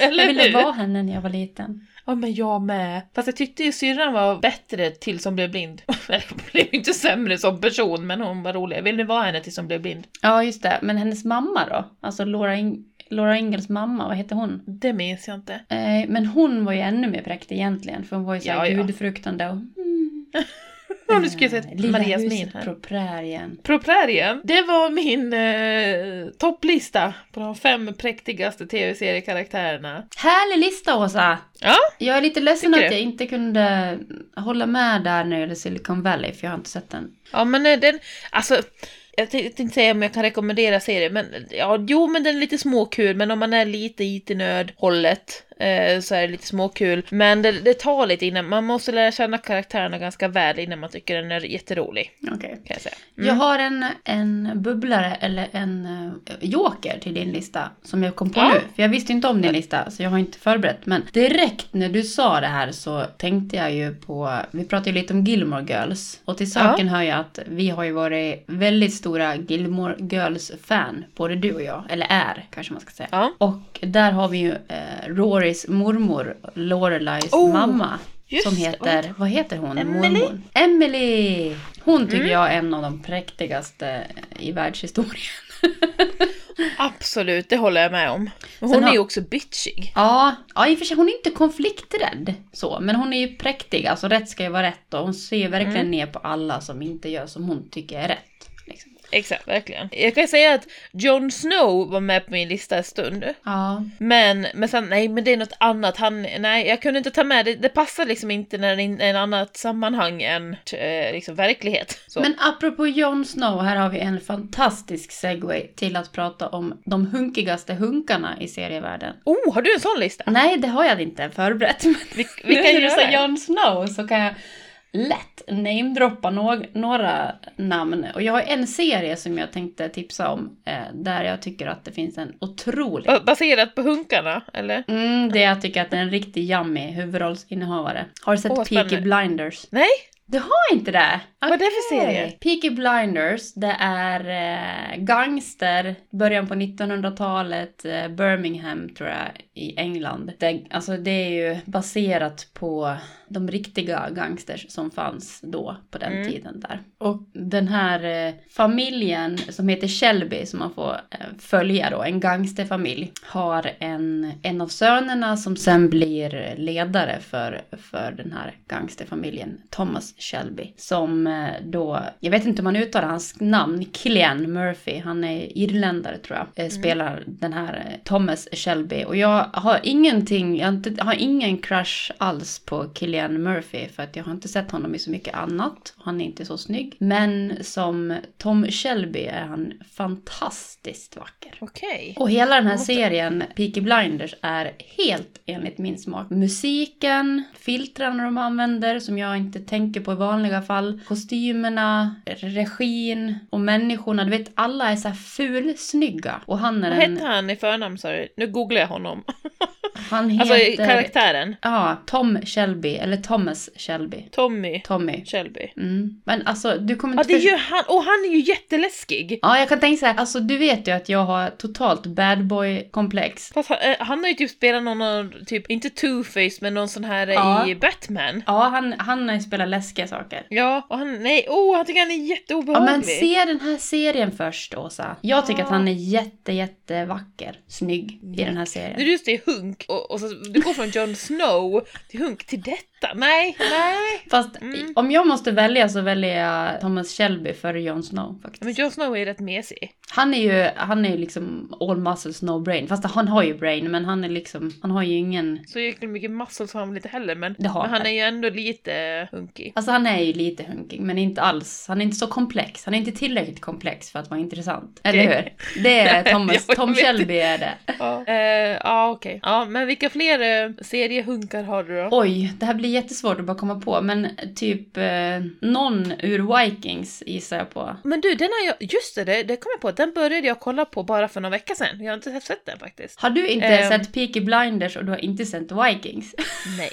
Eller Jag ville hur? vara henne när jag var liten. Ja men jag med. Fast jag tyckte ju syrran var bättre tills hon blev blind. Eller hon blev ju inte sämre som person men hon var rolig. Jag ville vara henne tills hon blev blind. Ja, just det. Men hennes mamma då? Alltså Laura, In- Laura Ingalls mamma, vad heter hon? Det minns jag inte. Eh, men hon var ju ännu mer präktig egentligen, för hon var ju så här Ja, ja. gudfruktande och... Mm. Ja, nu ska jag se Eh, Lilla Marias min här. på prärien. På prärien, det var min eh, topplista på de fem präktigaste tv-seriekaraktärerna. Härlig lista, Åsa! Ja, Jag är lite ledsen Tycker att du? jag inte kunde hålla med där när det gäller Silicon Valley, för jag har inte sett den. ja men eh, den, alltså Jag tänkte tänkte säga om jag kan rekommendera serien, men ja, jo, men den är lite småkul, men om man är lite IT-nörd hållet eh, så är det lite småkul. Men det, det tar lite innan, man måste lära känna karaktärerna ganska väl innan man tycker den är jätterolig, Okej. kan jag säga. Mm. Jag har en, en bubblare eller en uh, joker till din lista som jag kom på Ja. nu. För jag visste inte om din lista så jag har inte förberett. Men direkt när du sa det här så tänkte jag ju på, vi pratade ju lite om Gilmore Girls. Och till saken hör jag att vi har ju varit väldigt stora Gilmore Girls-fan, både du och jag. Eller är kanske man ska säga. Ja. Och där har vi ju eh, Rorys mormor, Lorelais Oh, mamma. Som det. heter, vad heter hon? Emily? Mormor? Emily! Hon tycker Mm. jag är en av de präktigaste i världshistorien. Absolut, det håller jag med om. Men Sen hon har- är ju också bitchig. Ja, ja, i och för sig hon är inte konflikträdd så, men hon är ju präktig. Alltså rätt ska ju vara rätt och hon ser ju verkligen Mm. ner på alla som inte gör som hon tycker är rätt. Exakt, verkligen. Jag kan säga att Jon Snow var med på min lista en stund. Ja, Men, men sen, nej men det är något annat. Han, nej jag kunde inte ta med det. Det passar liksom inte när det är ett annat sammanhang än eh, liksom verklighet. Så. men apropå Jon Snow, här har vi en fantastisk segway till att prata om de hunkigaste hunkarna i serievärlden. Oh, har du en sån lista? Nej, det har jag inte förberett. Men Vi, vi kan sa det. Jon Snow så kan jag lätt namedroppa nå- några namn. Och jag har en serie som jag tänkte tipsa om eh, där jag tycker att det finns en otrolig... Ba- Baserat på hunkarna, eller? Mm, det jag tycker att det är en riktig yummy huvudrollsinnehavare. Har du sett Åh, Peaky. Blinders? Nej? Du har inte det? Vad är det för serie? Peaky Blinders, det är eh, gangster, början på 1900-talet, eh, Birmingham tror jag, i England. Det, alltså det är ju baserat på de riktiga gangsters som fanns då på den Mm. tiden där. Och den här eh, familjen som heter Shelby som man får eh, följa då, en gangsterfamilj, har en, en av sönerna som sen blir ledare för, för den här gangsterfamiljen, Thomas Shelby. Som då, jag vet inte om man uttalar hans namn, Killian Murphy, han är irländare tror jag, eh, spelar den här eh, Thomas Shelby. Och jag har ingenting, jag har, inte, har ingen crush alls på Killian Murphy för att jag har inte sett honom i så mycket annat. Han är inte så snygg. Men som Tom Shelby är han fantastiskt vacker. Okej. Och hela den här serien, Peaky Blinders, är helt enligt min smak. Musiken, filtrarna de använder som jag inte tänker på i vanliga fall, kostymerna, regin och människorna. Du vet, alla är så här fulsnygga. Och han är Vad en... hette han i förnamn sa du? Nu googlar jag honom. Han Alltså heter... karaktären. Ja, Tom Shelby, eller Thomas Shelby. Tommy Tommy. Shelby. Mm. Men alltså, du kommer Ja, inte det förstå- gör han. Och han är ju jätteläskig. Ja, jag kan tänka så här, alltså du vet ju att jag har totalt bad boy-komplex. Fast han, eh, han har ju typ spelat någon, av, typ, inte Two-Face, men någon sån här eh, Ja. i Batman. Ja, han, han har ju spelat läskiga saker. Ja, och han, nej, oh, han tycker han är Ja, jätteobehaglig. men se den här serien först, Åsa. Jag tycker att han är jätte, jättevacker. Snygg i den här serien. du just är hunk och, och så, du går från Jon Snow till hunk till detta. Nej, nej. Fast Mm. om jag måste välja så väljer jag Thomas Shelby före Jon Snow faktiskt. Men Jon Snow är rätt mesig. Han är ju, han är ju liksom all muscles no brain. Fast han har ju brain, men han är liksom, han har ju ingen... Så jäkla mycket muscles har han väl inte heller, men, Det har men han är ju ändå lite hunkig. Alltså han är ju lite hunkig, men inte alls. Han är inte så komplex. Han är inte tillräckligt komplex för att vara intressant. Eller hur? Det är Thomas, Tom Shelby är det. Ja, eh, ja okej. Ja, men vilka fler eh, seriehunkar har du då? Oj, det här blir jättesvårt att bara komma på, men typ eh, någon ur Vikings gissar jag på. Men du, den har jag, just det, det, kom jag på, den började jag kolla på bara för några veckor sedan. Jag har inte sett den faktiskt. Har du inte Ehm. sett Peaky Blinders och du har inte sett Vikings? Nej.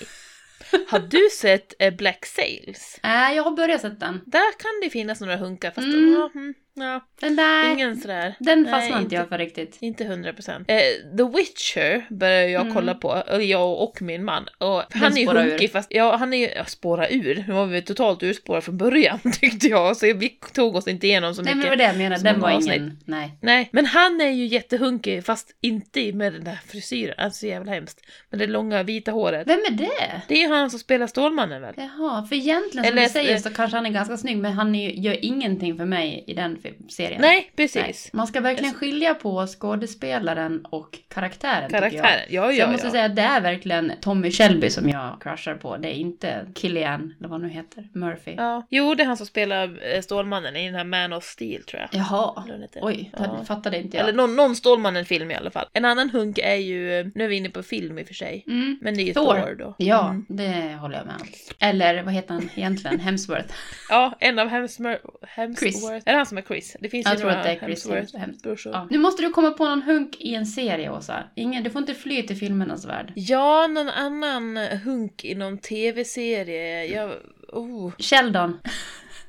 Har du sett eh, Black Sails? Nej, jag har börjat sett den. Där kan det finnas några hunkar, fast Mm. ja, mm, ja, Den där, ingen sådär. den fastnade inte inte- jag för riktigt. Inte hundra procent. Eh, The Witcher började jag Mm. kolla på, jag och min man. Och han är ju hunkig fast, ja han är ju, ja, spåra ur. Nu var vi totalt urspårade från början tyckte jag, så vi tog oss inte igenom så Nej, men mycket. det var det jag menade. Den var avsnitt. ingen... Nej. Nej, men han är ju jättehunkig fast inte med den där frisyren, alltså jävla hemskt. Med det långa vita håret. Vem är det? Det är ju han som spelar Stålmannen väl? Jaha, för egentligen som Eller- du säger så kanske han är ganska snygg, men han är ju, gör ingenting för mig i den filmen. Serien. Nej, precis. Nej. Man ska verkligen skilja på skådespelaren och karaktären. Karaktären, ja, Så ja, jag måste ja. säga att det är verkligen Tommy Shelby som jag crushar på. Det är inte Killian, eller vad nu heter, Murphy. ja. Jo, det är han som spelar eh, Stålmannen i den här Man of Steel tror jag. Jaha, oj, Ja. det fattade inte jag. Eller någon, någon Stålmannen-film i alla fall. En annan hunk är ju, nu är vi inne på film i och för sig, Mm. men det är ju Thor. Thor, då. Ja, Mm. det håller jag med om. Eller vad heter han egentligen? Hemsworth. Ja, en av Hemsworth. Hemsworth. Chris. Är det han som är Chris? Det finns Jag ju tror några att det är Chris Hemsworth Hemsworth. brorsor. Ja. Nu måste du komma på någon hunk i en serie, Åsa. Ingen, du får inte fly till filmernas värld. Ja, någon annan hunk i någon tv-serie. Jag... Oh. Sheldon.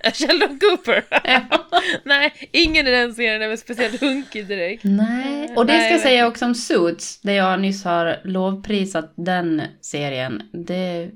Sheldon Cooper! Nej, ingen i den serien är väl speciellt hunkig direkt. Nej, och det ska jag jag säga också om Suits, där jag nyss har lovprisat den serien. Det,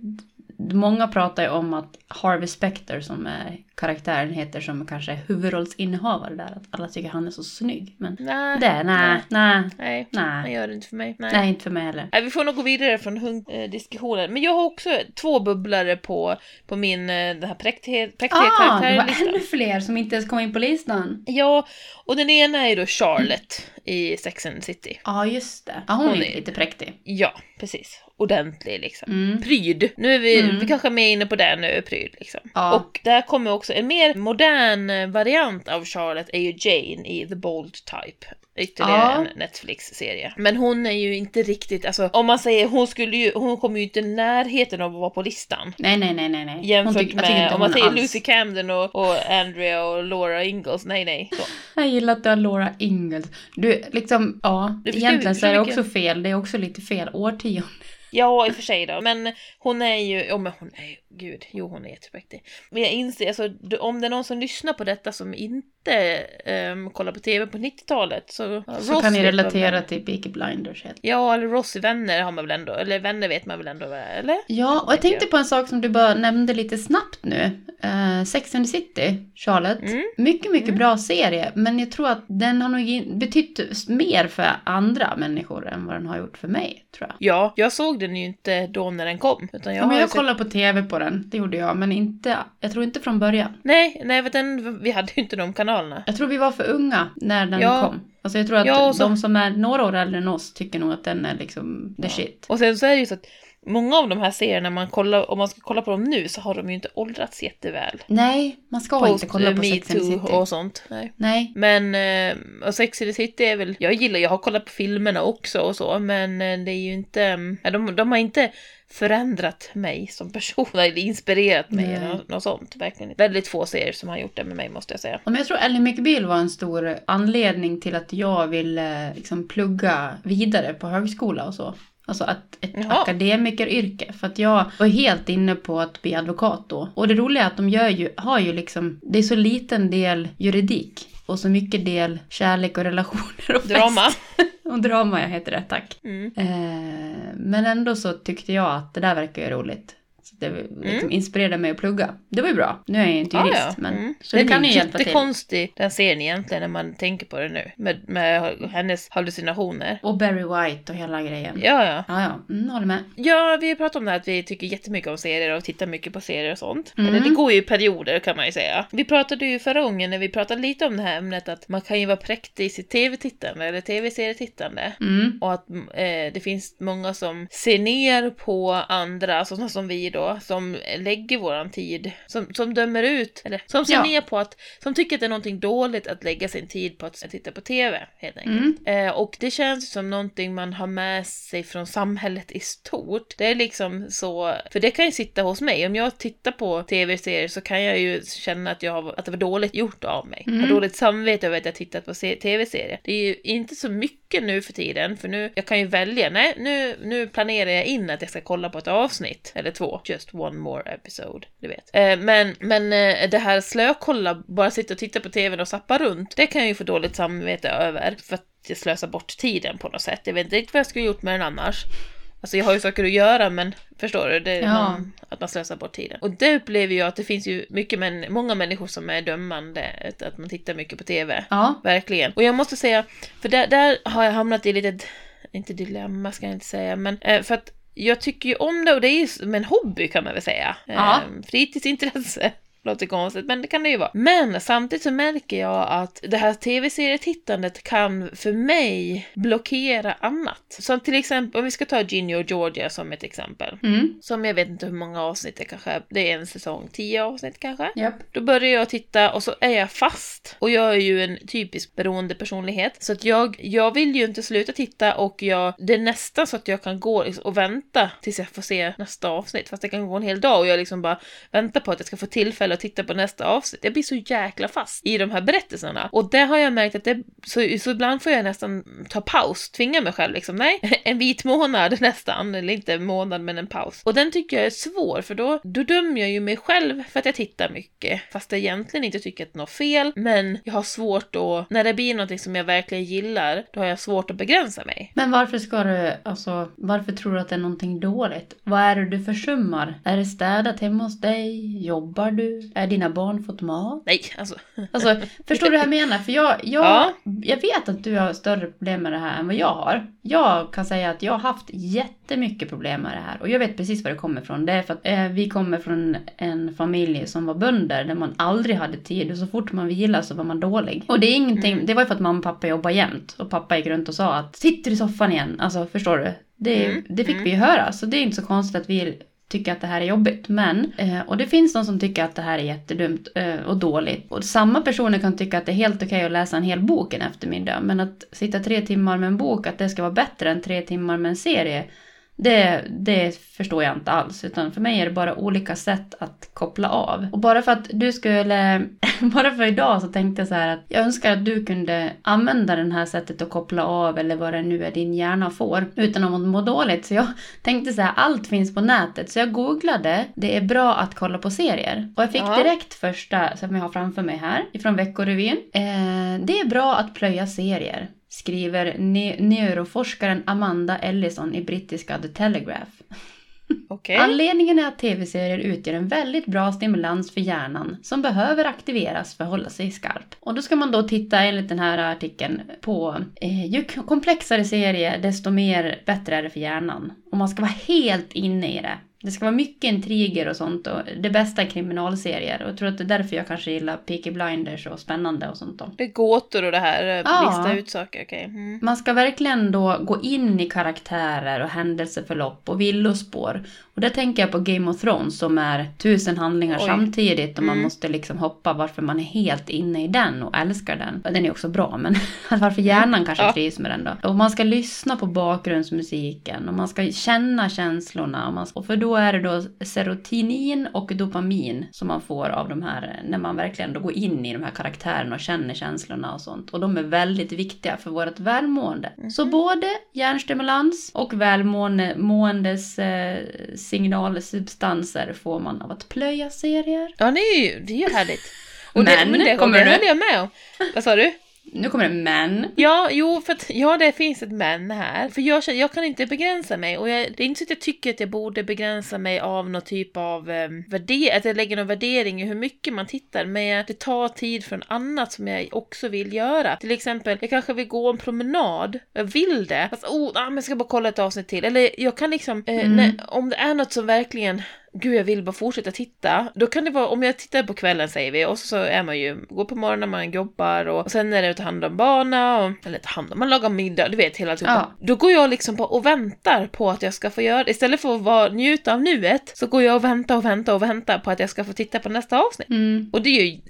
många pratar ju om att Harvey Specter, som är karaktären heter, som kanske är huvudrollsinnehavare där, att alla tycker han är så snygg. Men Nej. det, nej, nej, Nej, nej, gör det inte för mig. Nej. nej, inte för mig heller. Nej, vi får nog gå vidare från hunk-diskussionen. Men jag har också två bubblare på, på min eh, den här präktighet, präktiga Ah, det var ännu fler som inte ens kom in på listan. Ja, och den ena är då Charlotte i Sex and City. Ja, just det. Ja, hon, Hon är är- lite präktig. Ja, precis. Ordentlig liksom. Mm. Pryd. Nu är vi, Mm. vi kanske är mer inne på det nu, pryd liksom. Ja. Och där kommer också en mer modern eh, variant av Charlotte är ju Jane i The Bold Type. Ytterligare Ja. en Netflix-serie. Men hon är ju inte riktigt, alltså om man säger, hon skulle ju, hon kommer ju inte i närheten av att vara på listan. Nej, nej, nej, nej. nej. Jämfört tyck- med, om man säger alls- Lucy Camden och, och Andrea och Laura Ingalls, nej nej. Så. Jag gillar att du har Laura Ingalls. Du, liksom, ja, Du egentligen så är det också fel. Det är också lite fel årtionde. Ja, i och för sig då. Men hon är ju, ja men hon är ju, gud, jo hon är jättepräktig. Men jag inser, alltså om det är någon som lyssnar på detta som inte um, kollar på tv på 90-talet så... Så Ross kan ni relatera till Peaky Blinders. helt. Ja, eller Ross Vänner har man väl ändå, eller Vänner vet man väl ändå, eller? Ja, och jag tänkte på en sak som du bara nämnde lite snabbt nu. Uh, Sex and the City, Charlotte. Mm. Mycket, mycket Mm. bra serie. Men jag tror att den har nog betytt mer för andra människor än vad den har gjort för mig, tror jag. Ja, jag såg den ju inte då när den kom. Utan jag Ja, men jag sett... kollade på tv på den, det gjorde jag. Men inte, jag tror inte från början. Nej, nej, för den, vi hade ju inte de kanalerna. Jag tror vi var för unga när den Ja. kom. Alltså jag tror att Ja, så- de som är några år äldre än oss tycker nog att den är liksom the shit. Och sen så är det ju så att många av de här serierna, man kollar, om man ska kolla på dem nu så har de ju inte åldrats jätteväl. Nej, man ska inte kolla på Me Sex and the City. och sånt. Nej. Nej. Men, eh, och Sex and the City är väl, jag gillar, jag har kollat på filmerna också och så, men eh, det är ju inte, eh, de, de har inte förändrat mig som person eller inspirerat mig Nej. eller något, sånt. Verkligen. Väldigt få serier som har gjort det med mig måste jag säga. Men jag tror Ellie McBeal var en stor anledning till att jag ville liksom plugga vidare på högskola och så. Alltså att ett Jaha. akademikeryrke. För att jag var helt inne på att bli advokat då. Och det roliga är att de gör ju, har ju liksom, det är så liten del juridik. Och så mycket del kärlek och relationer och Drama. fest. Och drama, jag heter det, tack. Mm. Eh, men ändå så tyckte jag att det där verkar ju roligt. Så det liksom inspirerade mig att plugga. Det var ju bra. Nu är jag ju inte jurist, ja. men Mm. så det kan ju är hjälpa till. jättekonstig den serien egentligen när man tänker på det nu. Med, med hennes hallucinationer. Och Barry White och hela grejen. Ja, ja. Ja, ja. Mm, håller med. Ja, vi har pratat om det här att vi tycker jättemycket om serier och tittar mycket på serier och sånt. Mm. Eller det går ju i perioder kan man ju säga. Vi pratade ju förra gången när vi pratade lite om det här ämnet att man kan ju vara präktig i sitt tv-tittande eller tv-serietittande. Mm. Och att eh, det finns många som ser ner på andra, sådana som vi då, som lägger våran tid, som, som dömer ut, eller som ser Ja. ner på att, som tycker att det är någonting dåligt att lägga sin tid på att titta på TV, helt enkelt. Mm. Eh, och det känns som någonting man har med sig från samhället i stort. Det är liksom så, för det kan ju sitta hos mig. Om jag tittar på tv-serier så kan jag ju känna att, jag har, att det var dåligt gjort av mig. Mm. Har dåligt samvete över att jag tittat på se- tv-serier. Det är ju inte så mycket nu för tiden, för nu, jag kan ju välja, nej, nu, nu planerar jag in att jag ska kolla på ett avsnitt, eller två, just one more episode, du vet. Eh, men, men eh, det här slökolla, bara sitta och titta på tvn och sappa runt, det kan jag ju få dåligt samvete över, för att jag slösar bort tiden på något sätt. Jag vet inte riktigt vad jag skulle gjort med den annars. Alltså jag har ju saker att göra men förstår du? Det är Ja. man, att man slösar bort tiden. Och det upplever jag att det finns ju mycket män, många människor som är dömande, att- att man tittar mycket på TV. Ja. Verkligen. Och jag måste säga, för där, där har jag hamnat i lite, inte dilemma ska jag inte säga, men eh, för att jag tycker ju om det och det är ju som en hobby kan man väl säga. Ja. Eh, fritidsintresse. Låter konstigt, men det kan det ju vara. Men samtidigt så märker jag att det här tv-serietittandet kan för mig blockera annat. Som till exempel, om vi ska ta Ginny och Georgia som ett exempel. Mm. Som jag vet inte hur många avsnitt det kanske är. Det är en säsong, tio avsnitt kanske. Japp. Då börjar jag titta och så är jag fast. Och jag är ju en typisk beroende personlighet. Så att jag, jag vill ju inte sluta titta och jag, det är nästan så att jag kan gå liksom och vänta tills jag får se nästa avsnitt. Fast det kan gå en hel dag och jag liksom bara väntar på att jag ska få tillfälle att titta på nästa avsnitt. Jag blir så jäkla fast i de här berättelserna. Och det har jag märkt att det, så, så ibland får jag nästan ta paus, tvinga mig själv liksom. Nej, en vit månad nästan, eller inte en månad men en paus. Och den tycker jag är svår för då, då dömer jag ju mig själv för att jag tittar mycket. Fast jag egentligen inte tycker att det är något fel, men jag har svårt att, när det blir någonting som jag verkligen gillar, då har jag svårt att begränsa mig. Men varför ska du, alltså, varför tror du att det är någonting dåligt? Vad är det du försummar? Är det städat hemma hos dig? Jobbar du? Är dina barn fått mat? Nej, alltså. Alltså, förstår du vad jag menar? För jag, jag, Ja. jag vet att du har större problem med det här än vad jag har. Jag kan säga att jag har haft jättemycket problem med det här. Och jag vet precis var det kommer ifrån. Det är för att eh, vi kommer från en familj som var bönder där man aldrig hade tid. Och så fort man vilade så var man dålig. Och det är ingenting, Mm. det var ju för att mamma och pappa jobbade jämt. Och pappa gick runt och sa att sitter i soffan igen. Alltså, förstår du? Det, Mm, det fick mm. vi ju höra. Så det är inte så konstigt att vi tycka att det här är jobbigt. Men, eh, och det finns de som tycker att det här är jättedumt eh, och dåligt. Och samma personer kan tycka att det är helt okej att läsa en hel bok en eftermiddag. Men att sitta tre timmar med en bok, att det ska vara bättre än tre timmar med en serie. Det, det förstår jag inte alls. Utan för mig är det bara olika sätt att koppla av. Och bara för att du skulle... Bara för idag så tänkte jag så att jag önskar att du kunde använda det här sättet att koppla av eller vad det nu är din hjärna får utan att må dåligt. Så jag tänkte så här, allt finns på nätet. Så jag googlade, det är bra att kolla på serier. Och jag fick Ja. direkt första som jag har framför mig här, ifrån Veckorevyn. Eh, det är bra att plöja serier. Skriver ne- neuroforskaren Amanda Ellison i brittiska The Telegraph. Okej. Anledningen är att tv-serier utgör en väldigt bra stimulans för hjärnan som behöver aktiveras för att hålla sig skarp. Och då ska man då titta enligt den här artikeln på eh, ju komplexare serier desto mer bättre är det för hjärnan. Och man ska vara helt inne i det. Det ska vara mycket intriger och sånt och det bästa är kriminalserier. Och jag tror att det är därför jag kanske gillar Peaky Blinders och spännande och sånt då. Det är gåtor och det här, eh, Ja. lista ut saker, okej. Mm. Man ska verkligen då gå in i karaktärer och händelseförlopp och villospår. Och där tänker jag på Game of Thrones som är tusen handlingar Oj. samtidigt och man Mm. måste liksom hoppa varför man är helt inne i den och älskar den. Den är också bra men varför hjärnan kanske Ja. trivs med den då. Och man ska lyssna på bakgrundsmusiken och man ska känna känslorna. Och, man, och för då är det då serotonin och dopamin som man får av de här när man verkligen då går in i de här karaktärerna och känner känslorna och sånt. Och de är väldigt viktiga för vårt välmående. Så både hjärnstimulans och välmåendes eh, signalsubstanser får man av att plöja serier. Ja, det är ju, det är ju härligt. Och det, Men, men det, kommer det du? håller jag med om. Vad sa du? Nu kommer det men. Ja, jo, för att, ja, det finns ett men här. För jag, känner- jag kan inte begränsa mig. Och jag, det är inte så att jag tycker att jag borde begränsa mig av någon typ av um, värdering, att jag lägger någon värdering i hur mycket man tittar. Men det tar tid från annat som jag också vill göra. Till exempel, jag kanske vill gå en promenad. Jag vill det. Fast, oh, ah, men jag ska bara kolla ett avsnitt till. Eller jag kan liksom, eh, Mm. när, om det är något som verkligen Gud, jag vill bara fortsätta titta. Då kan det vara, om jag tittar på kvällen säger vi, och så är man ju, går på morgonen, man jobbar och, och sen är det att ta hand om barnen och, eller ta hand om, man lagar middag, du vet hela tiden. Ja. Då går jag liksom på och väntar på att jag ska få göra. Istället för att vara, njuta av nuet, så går jag och väntar och väntar och väntar på att jag ska få titta på nästa avsnitt. Mm. Och det är ju,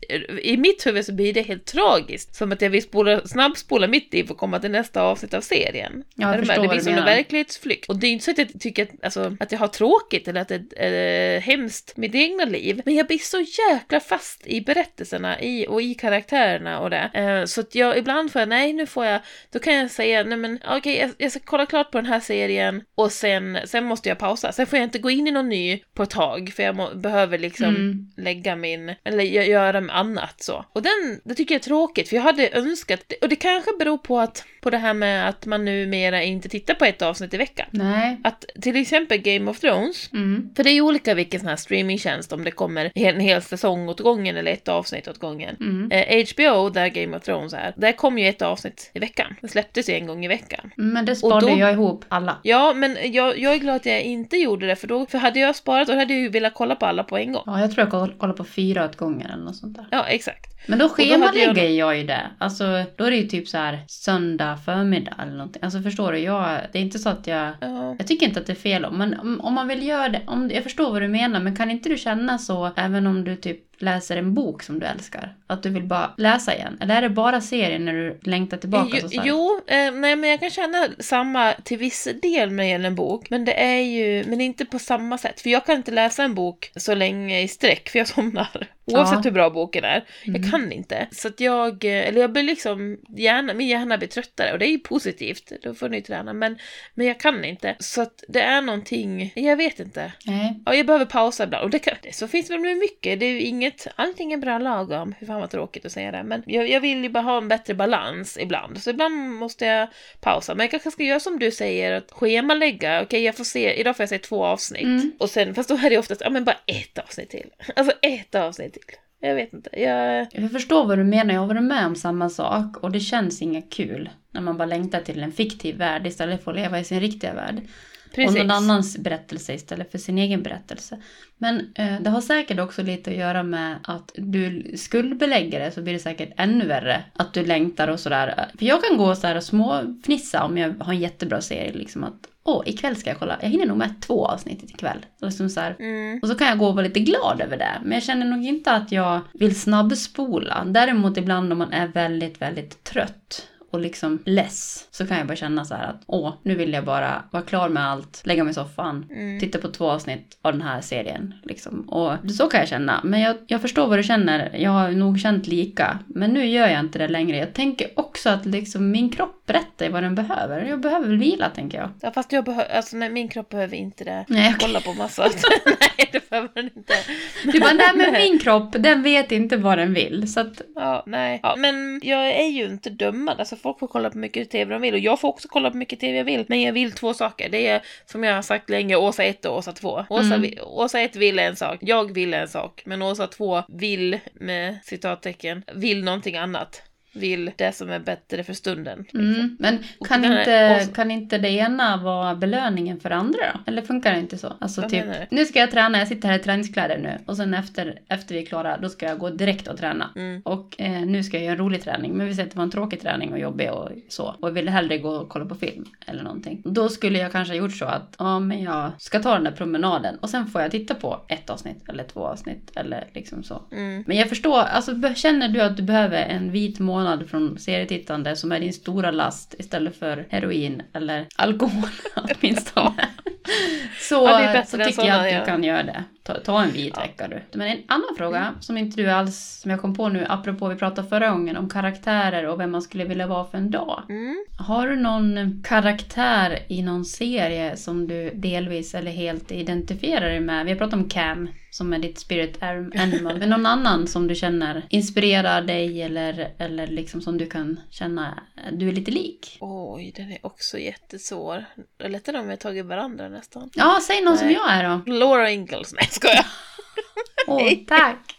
i mitt huvud så blir det helt tragiskt. Som att jag vill spola, snabbspola mitt liv och komma till nästa avsnitt av serien. Ja, jag med? förstår det blir som en verklighetsflykt. Och det är inte så att jag tycker att, alltså, att jag har tråkigt eller att det är hemskt mitt egna liv. Men jag blir så jäkla fast i berättelserna i, och i karaktärerna och det. Eh, så att jag ibland får jag, nej nu får jag, då kan jag säga, nej men okej jag, jag ska kolla klart på den här serien och sen, sen måste jag pausa. Sen får jag inte gå in i någon ny på ett tag för jag må, behöver liksom Mm. lägga min, eller gö- göra med annat så. Och den, det tycker jag är tråkigt för jag hade önskat, och det kanske beror på att, på det här med att man numera inte tittar på ett avsnitt i veckan. Nej. Att till exempel Game of Thrones, Mm. för det är ju olika olika vilken sån här streamingtjänst, om det kommer en hel säsong åt gången eller ett avsnitt åt gången. Mm. Eh, HBO, där Game of Thrones är, där kom ju ett avsnitt i veckan. Det släpptes ju en gång i veckan. Men det sparade då- jag ihop alla. Ja, men jag, jag är glad att jag inte gjorde det, för då för hade jag sparat då hade jag ju velat kolla på alla på en gång. Ja, jag tror jag koll- kollar på fyra åt gången eller något sånt där. Ja, exakt. Men då hade jag schemalägger jag ju det. Alltså, då är det ju typ så här söndag förmiddag eller någonting. Alltså förstår du? Jag, det är inte så att jag... Ja. Jag tycker inte att det är fel om, men om, om man vill göra det, om, jag förstår vad du menar, men kan inte du känna så även om du typ läser en bok som du älskar? Att du vill bara läsa igen? Eller är det bara serien när du längtar tillbaka så Jo, starkt? jo eh, nej men jag kan känna samma till viss del när det gäller en bok, men det är ju, men inte på samma sätt. För jag kan inte läsa en bok så länge i sträck, för jag somnar. Oavsett Ja. hur bra boken är. Mm. Jag kan inte. Så att jag, eh, eller jag blir liksom, hjärna, min hjärna blir tröttare och det är ju positivt, då får ni träna, men, men jag kan inte. Så att det är någonting, jag vet inte. Nej. Ja, jag behöver pausa ibland. Och det, kan, det så finns väl med mycket. Det är ju inget, allting är bra lagom. Hur fan vad tråkigt att säga det. Men jag, jag vill ju bara ha en bättre balans ibland. Så ibland måste jag pausa. Men jag kanske ska göra som du säger, att schemalägga. Okej, jag får se, idag får jag se två avsnitt. Mm. Och sen, fast då är det oftast, ja men bara ett avsnitt till. Alltså ett avsnitt till. Jag vet inte. Jag... Jag förstår vad du menar, jag har varit med om samma sak och det känns inget kul när man bara längtar till en fiktiv värld istället för att leva i sin riktiga värld. Precis. Och någon annans berättelse istället för sin egen berättelse. Men eh, det har säkert också lite att göra med att du skuldbelägger det så blir det säkert ännu värre. Att du längtar och sådär. För jag kan gå så här och småfnissa om jag har en jättebra serie liksom att Åh, ikväll ska jag kolla. Jag hinner nog med två avsnitt ikväll. Liksom så. Mm. och så kan jag gå och vara lite glad över det. Men jag känner nog inte att jag vill snabbspola. Däremot ibland om man är väldigt, väldigt trött och liksom less så kan jag bara känna så här att åh, nu vill jag bara vara klar med allt, lägga mig i soffan, Mm. titta på två avsnitt av den här serien. Liksom. Och så kan jag känna. Men jag, jag förstår vad du känner. Jag har nog känt lika. Men nu gör jag inte det längre. Jag tänker också att liksom min kropp berättar vad den behöver. Jag behöver vila, tänker jag. Ja, fast jag behöver, alltså nej, min kropp behöver inte det. Nej, okej. Kolla på massa. nej, det behöver den inte. Du bara, nej men min kropp, den vet inte vad den vill. Så att, Ja, nej. Ja, men jag är ju inte dömad. Alltså folk får kolla på mycket tv de vill och jag får också kolla på mycket tv jag vill. Men jag vill två saker. Det är som jag har sagt länge, Åsa 1 och Åsa 2. Åsa, Mm. Åsa 1 vill en sak, jag vill en sak. Men Åsa 2 vill, med citattecken, vill någonting annat. Vill det som är bättre för stunden. Mm. Men kan inte, kan inte det ena vara belöningen för andra då? Eller funkar det inte så? Alltså Vad typ, nu ska jag träna, jag sitter här i träningskläder nu. Och sen efter, efter vi är klara, då ska jag gå direkt och träna. Mm. Och eh, nu ska jag göra en rolig träning. Men vi säger att det var en tråkig träning och jobbig och så. Och jag vill hellre gå och kolla på film eller någonting. Då skulle jag kanske ha gjort så att, ja men jag ska ta den där promenaden. Och sen får jag titta på ett avsnitt eller två avsnitt eller liksom så. Mm. Men jag förstår, alltså känner du att du behöver en vit månad från serietittande som är din stora last istället för heroin eller alkohol åtminstone. Så, Ja, så tycker jag att du ja. kan göra det. Ta, ta en vit vecka du. Men en annan fråga som inte du alls, som jag kom på nu apropå vi pratade förra gången om karaktärer och vem man skulle vilja vara för en dag. Mm. Har du någon karaktär i någon serie som du delvis eller helt identifierar dig med? Vi har pratat om Cam som är ditt spirit animal. Men någon annan som du känner inspirerar dig eller, eller liksom som du kan känna du är lite lik? Oj, den är också jättesvår. Det är lättare om vi har tagit varandra nästan. Ja, säg någon som Nej. jag är då. Laura Ingalls, nej skojar. Åh, tack!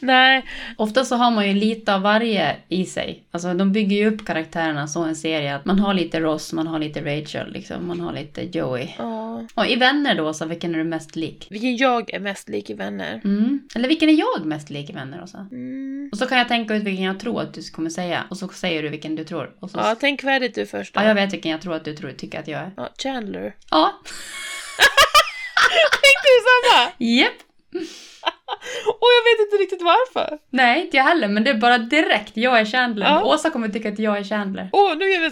Nej, Ofta så har man ju lite av varje i sig. Alltså de bygger ju upp karaktärerna så en serie att man har lite Ross, man har lite Rachel, liksom, man har lite Joey. ja. Och i Vänner då, så vilken är du mest lik? Vilken jag är mest lik i vänner. Mm. Eller vilken är jag mest lik i Vänner också? Mm. Och så kan jag tänka ut vilken jag tror att du kommer säga. Och så säger du vilken du tror. Och så... Ja, tänk färdigt du först då. ja, jag vet vilken jag tror att du tror, tycker att jag är. Ja, Chandler. Ja, Tänkte du samma? japp. Och jag vet inte riktigt varför. Nej, inte jag heller, men det är bara direkt. Jag är Chandler. Ja. Åsa kommer tycka att jag är Chandler. Åh, nu är vi...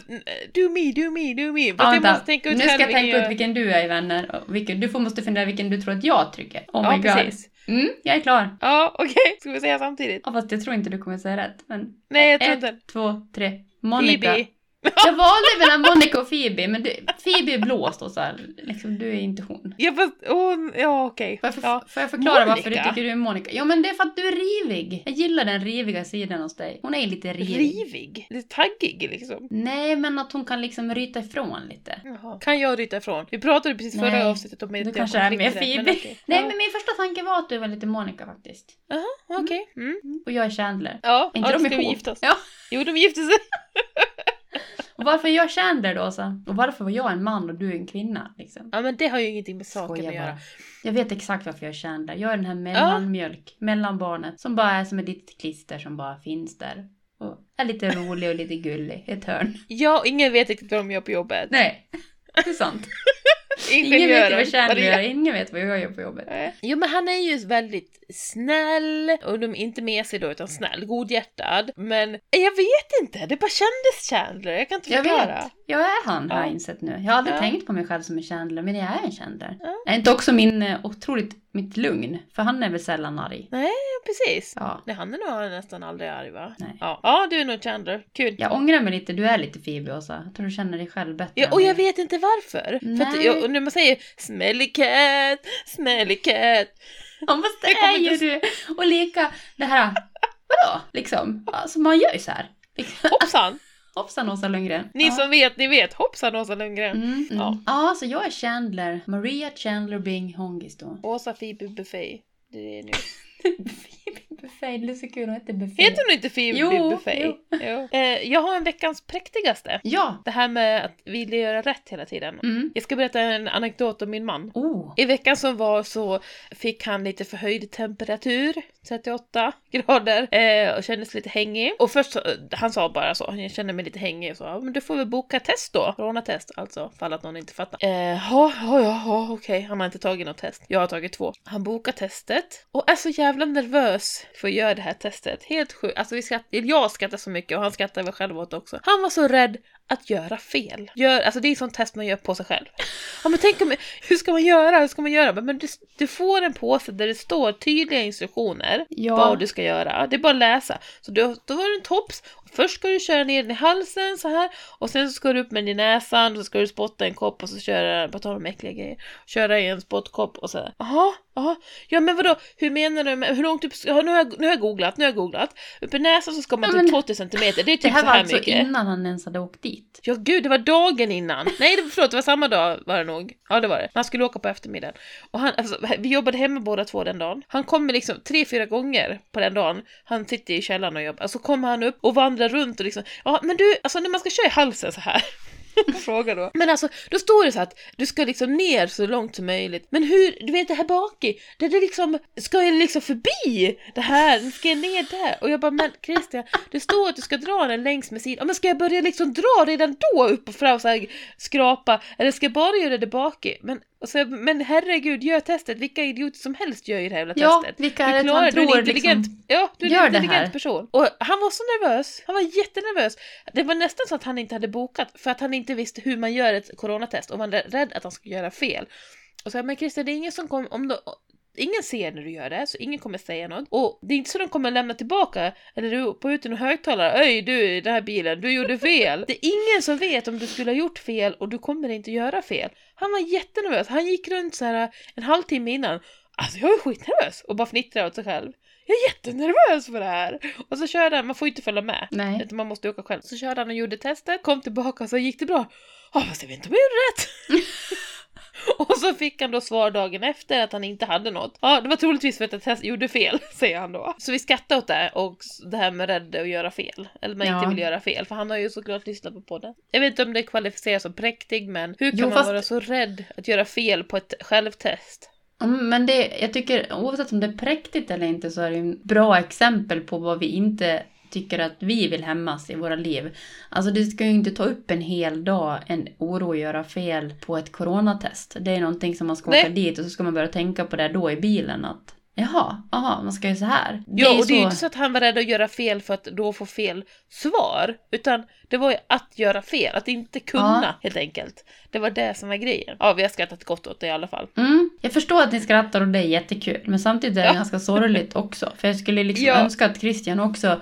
Do me, do me, do me. Fast Ja, jag måste tänka ut nu ska jag tänka ut vilken du är i Vänner. Vilken, du får måste fundera vilken du tror att jag tycker. Oh Ja, my god. precis. Mm, jag är klar. Ja, okej. Ska vi säga samtidigt? Ja, fast jag tror inte du kommer säga rätt. Men Nej, jag tror ett, inte. två, tre. Monica. Phoebe. Jag valde mellan Monica och Phoebe, men du, Phoebe är blåst och så här, liksom, du är inte hon. Ja, fast, oh, ja okej. För, Ja. får jag förklara varför du Monica? tycker du är Monica? Ja men det är för att du är rivig. Jag gillar den riviga sidan hos dig. Hon är lite rivig. Rivig? Lite taggig liksom. Nej men att hon kan liksom ryta ifrån lite. Jaha. Kan jag ryta ifrån? Vi pratade precis Nej, förra avsnittet om Du inte kanske är med konflikter, men Phoebe. okej. Nej men min första tanke var att du var lite Monica faktiskt. Jaha, okej. Mm. Och jag är Chandler. Ja, Är inte ja, de ska ihop? gifta oss. Ja. Jo, de gifte sig. Och varför är jag Chandler då så? Och varför var jag en man och du en kvinna liksom? Ja, men det har ju ingenting med saken Skojar att göra. bara. Jag vet exakt varför jag Chandler. Jag är den här mellanmjölk, mellanbarnet som bara är som ett litet klister som bara finns där. Och är lite rolig och lite gullig ett hörn. Ja, ingen vet riktigt vad de gör på jobbet. Nej, det är sant. Ingen vet vad Chandler gör, ingen vet vad jag gör på jobbet. Nej. Jo men han är ju väldigt snäll och de är inte med sig då utan snäll, godhjärtad. Men jag vet inte, det bara kändes Chandler, jag kan inte Jag förklara. vet, jag är han har Ja. jag insett nu. Jag har aldrig Ja. tänkt på mig själv som en Chandler, men jag är en Chandler. Ja. Är inte också min eh, otroligt, mitt lugn? För han är väl sällan arg? Ja, precis. Ja. Nej, han är nog nästan aldrig arg va? Nej. Ja. ja, du är nog Chandler. Kul. Jag ångrar mig lite, du är lite Phoebe Åsa. Jag tror du känner dig själv bättre. Ja, och jag vet inte varför. För att Nej. jag, när man säger smelly cat, smelly cat. Ja, fast det är ju du! Och leka det här, vadå? Liksom, alltså man gör ju så här. Liksom. Hoppsan! Hoppsan Åsa Lundgren. Ni ja. som vet, ni vet. Hoppsan Åsa Lundgren. Mm, mm. Ja. Ja. så jag är Chandler. Maria Chandler Bing Hongis då. Åsa Phoebe Buffet. Det är nu. Buffet, det är så kul, hon heter Buffet. Heter hon inte Phoebe Jo, Buffet? jo. Jo. Eh, jag har en veckans präktigaste. Ja! Det här med att vilja göra rätt hela tiden. Mm. Jag ska berätta en anekdot om min man. Oh! I veckan som var så fick han lite förhöjd temperatur, 38 grader, eh, och kändes lite hängig. Och först så, han sa bara så, jag känner mig lite hängig, så ja, men du får väl boka test då, coronatest alltså, fall att någon inte fattar. Eh, ja, ja, ja, ja, okej, han har inte tagit något test. Jag har tagit två. Han bokar testet och är så jävla jävla nervös för att göra det här testet. Helt sjukt, alltså vi skratt, jag skrattade så mycket och han skrattade väl själv åt det också. Han var så rädd att göra fel. Gör, alltså det är sånt test man gör på sig själv. Ja men tänk om, hur ska man göra, hur ska man göra? Men du, du får en påse där det står tydliga instruktioner Ja. vad du ska göra. Det är bara att läsa. Så du, då har du en tops. Först ska du köra ner den i halsen så här och sen så ska du upp med den i näsan och så ska du spotta en kopp och så köra, på tal om äckliga grejer, köra i en spottkopp och så här. Jaha, jaha, ja men vadå, hur menar du, med, hur långt upp, ska- nu har, jag, nu har jag googlat, nu har jag googlat. Upp i näsan så ska man Ja, typ men- 20 centimeter, det är typ Det här så var här alltså mycket. innan han ens hade åkt dit. Ja gud, det var dagen innan. Nej, det förlåt, det var samma dag var det nog. Ja, det var det. Han skulle åka på eftermiddagen. Och han, alltså, vi jobbade hemma båda två den dagen. Han kommer liksom tre, fyra gånger på den dagen. Han sitter i källaren och jobbar. Så kommer han upp och vandrar runt och liksom, ja men du, alltså när man ska köra i halsen så här. Fråga då. Men alltså, då står det så att du ska liksom ner så långt som möjligt. Men hur, du vet det här bak i, det är liksom, ska jag liksom förbi det här? Ska jag ner där? Och jag bara, men Christian, det står att du ska dra den längs med sidan. Men ska jag börja liksom dra redan då upp och fram så här, skrapa? Eller ska jag bara göra det bak i? Men, och så, men herregud, gör testet. Vilka idioter som helst gör ju det här jävla Ja, testet. vilka Du är det klarar det, du är en tror intelligent, liksom ja, du är en intelligent person. Och han var så nervös, han var jättenervös. Det var nästan så att han inte hade bokat för att han inte visste hur man gör ett coronatest och man var rädd att han skulle göra fel. Och så här, men Christer, det är ingen som kommer, om du, Ingen ser när du gör det, så ingen kommer säga något. Och det är inte så de kommer lämna tillbaka, eller du på ut en högtalare, Öj du i den här bilen, du gjorde fel. Det är ingen som vet om du skulle ha gjort fel och du kommer inte göra fel. Han var jättenervös, han gick runt så här en halvtimme innan. Alltså jag är skitnervös och bara fnittrade åt sig själv. Jag är jättenervös för det här! Och så körde han, man får ju inte följa med. Nej. Utan man måste åka själv. Så körde han och gjorde testet, kom tillbaka och så gick det bra. Ja, fast jag vet inte om jag gjorde rätt. och så fick han då svar dagen efter att han inte hade något. Ja, det var troligtvis för att jag test gjorde fel, säger han då. Så vi skrattar åt det och det här med rädd att göra fel. Eller man Ja. inte vill göra fel, för han har ju såklart lyssnat på podden. Jag vet inte om det kvalificeras som präktig, men hur kan Jo, man fast- vara så rädd att göra fel på ett självtest? Mm, Men det, jag tycker oavsett om det är präktigt eller inte så är det en bra exempel på vad vi inte tycker att vi vill hämmas i våra liv. Alltså det ska ju inte ta upp en hel dag en oro att göra fel på ett coronatest. Det är någonting som man ska Nej. åka dit och så ska man börja tänka på det då i bilen att jaha, aha, man ska ju så här. Ja, och det är ju inte så att han var rädd att göra fel för att då få fel svar, utan det var ju att göra fel, att inte kunna Ja. helt enkelt. Det var det som var grejen. Ja, vi har skrattat gott åt det i alla fall. Mm, jag förstår att ni skrattar och det är jättekul. Men samtidigt är det Ja. ganska sorgligt också. För jag skulle liksom Ja. önska att Christian också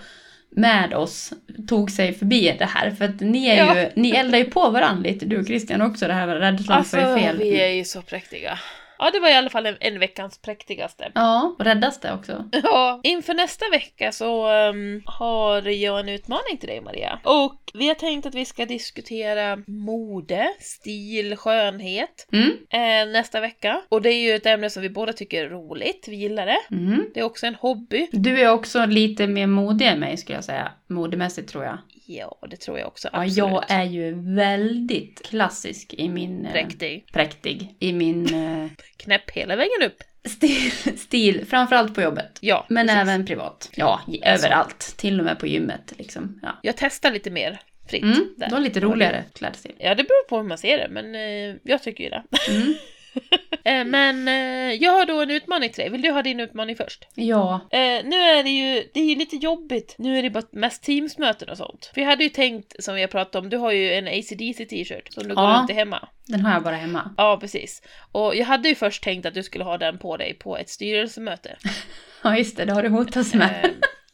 med oss tog sig förbi det här. För att ni, är Ja. ju, ni eldar ju på varandra lite, du och Christian också, det här rädslan Alltså, för fel. vi är ju så präktiga. Ja, det var i alla fall en, en veckans präktigaste. Ja, och räddas det också. Ja, inför nästa vecka så ehm, har jag en utmaning till dig Maria. Och vi har tänkt att vi ska diskutera mode, stil, skönhet Mm. eh, nästa vecka. Och det är ju ett ämne som vi båda tycker är roligt, vi gillar det. Mm. Det är också en hobby. Du är också lite mer modig än mig skulle jag säga. Modemässigt tror jag. Ja, det tror jag också. Ja, Absolut. jag är ju väldigt klassisk i min... eh, Präktig. Präktig. I min eh, Knäpp hela vägen upp. stil, stil, framförallt på jobbet. Ja, Men precis. även privat. Ja, Alltså. överallt. Till och med på gymmet liksom. Ja. Jag testar lite mer fritt. Mm, där. det var lite roligare klädstil. Ja, det beror på hur man ser det, men eh, jag tycker ju det. Mm. Eh, men eh, jag har då en utmaning till dig. Vill du ha din utmaning först? Ja. Eh, nu är det ju, det är ju lite jobbigt. Nu är det bara mest Teamsmöten och sånt. För jag hade ju tänkt, som vi har pratat om, du har ju en AC/DC t-shirt som du går Ja. runt i hemma. Den har jag bara hemma. Ja, precis. Och jag hade ju först tänkt att du skulle ha den på dig på ett styrelsemöte. Ja, just det. Det har du hotats med.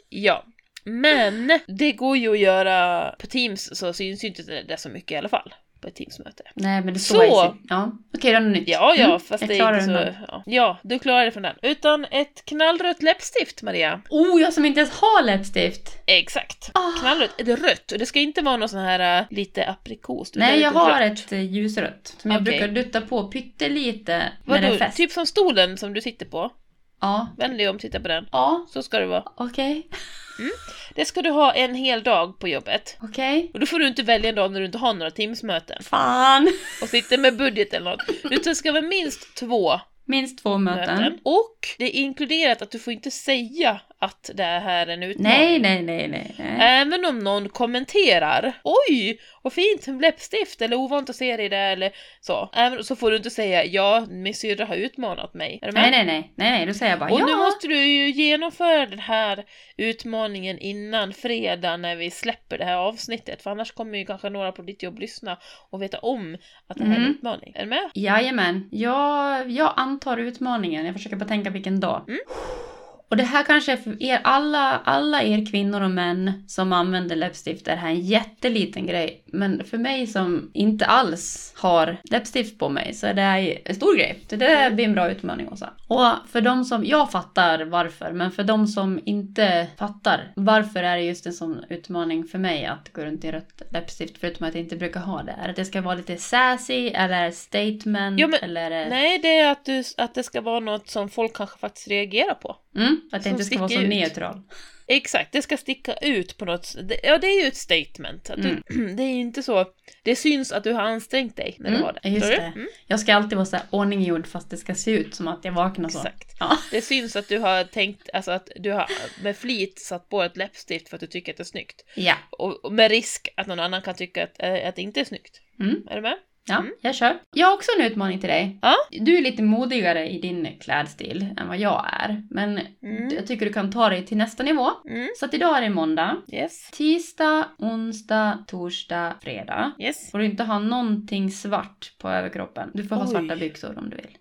Ja. Men det går ju att göra på Teams så syns ju inte det så mycket i alla fall. På ett Teamsmöte. Nej, men det Så. står i... Ja. Okej, då är det nytt. Ja, ja, Mm, fast jag det är inte så... Ja. ja, du klarar det från den. Utan ett knallrött läppstift, Maria. Oh, jag som inte ens har läppstift! Exakt. Ah. Knallrött. Ett rött. Och det ska inte vara någon sån här äh, lite aprikos. Nej, jag har rött. ett eh, ljusrött. Som jag Okej. brukar dutta på pyttelite när det är Vadå? fest. Typ som stolen som du sitter på. Ja. Vänd dig om, titta på den. Ja, Så ska det vara. okej. Det ska du ha en hel dag på jobbet. Okej. Och då får du inte välja en dag när du inte har några Teamsmöten. Fan! Och sitter med budget eller något. Utan det ska vara minst två Minst två möten. möten. Och det är inkluderat att du får inte säga att det här är en utmaning. Nej, nej, nej, nej. nej. Även om någon kommenterar Oj, vad fint läppstift eller ovant att se dig där eller så. Även, så får du inte säga ja, min syrra har utmanat mig. Är du med? Nej, nej, nej, nej, nej, då säger jag bara Och ja. nu måste du ju genomföra den här utmaningen innan fredag när vi släpper det här avsnittet. För annars kommer ju kanske några på ditt jobb lyssna och veta om att det här är en Mm. utmaning. Är du med? Jajamän. Jag, jag antar utmaningen. Jag försöker bara tänka vilken dag. Mm. Och det här kanske är för er alla, alla er kvinnor och män som använder läppstift är här en jätteliten grej. Men för mig som inte alls har läppstift på mig så är det en stor grej. Så det blir en bra utmaning också. Och för de som, jag fattar varför, men för de som inte fattar varför är det just en sån utmaning för mig att gå runt i rött läppstift förutom att jag inte brukar ha det. Är det att det ska vara lite sassy eller statement Jo, men- eller. Nej, det är att, du, att det ska vara något som folk kanske faktiskt reagerar på. Mm, att det inte ska vara så ut. neutral. Exakt, det ska sticka ut på något sätt. Ja, det är ju ett statement. Att du, det är ju inte så... Det syns att du har ansträngt dig när du Mm, har det. just det. Mm, Jag ska alltid vara så här ordninggjord fast det ska se ut som att jag vaknar så. exakt. Ja. Det syns att du har tänkt, alltså att du har med flit satt på ett läppstift för att du tycker att det är snyggt. Ja. Och, och med risk att någon annan kan tycka att, äh, att det inte är snyggt. Mm. Är du med? Ja, Mm. jag kör. Jag har också en utmaning till dig. Ja. Du är lite modigare i din klädstil än vad jag är. Men Mm. jag tycker du kan ta dig till nästa nivå. Mm. Så att idag är det måndag. Yes. Tisdag, onsdag, torsdag, fredag. Yes. Får du inte ha någonting svart på överkroppen. Du får ha Oj. svarta byxor om du vill.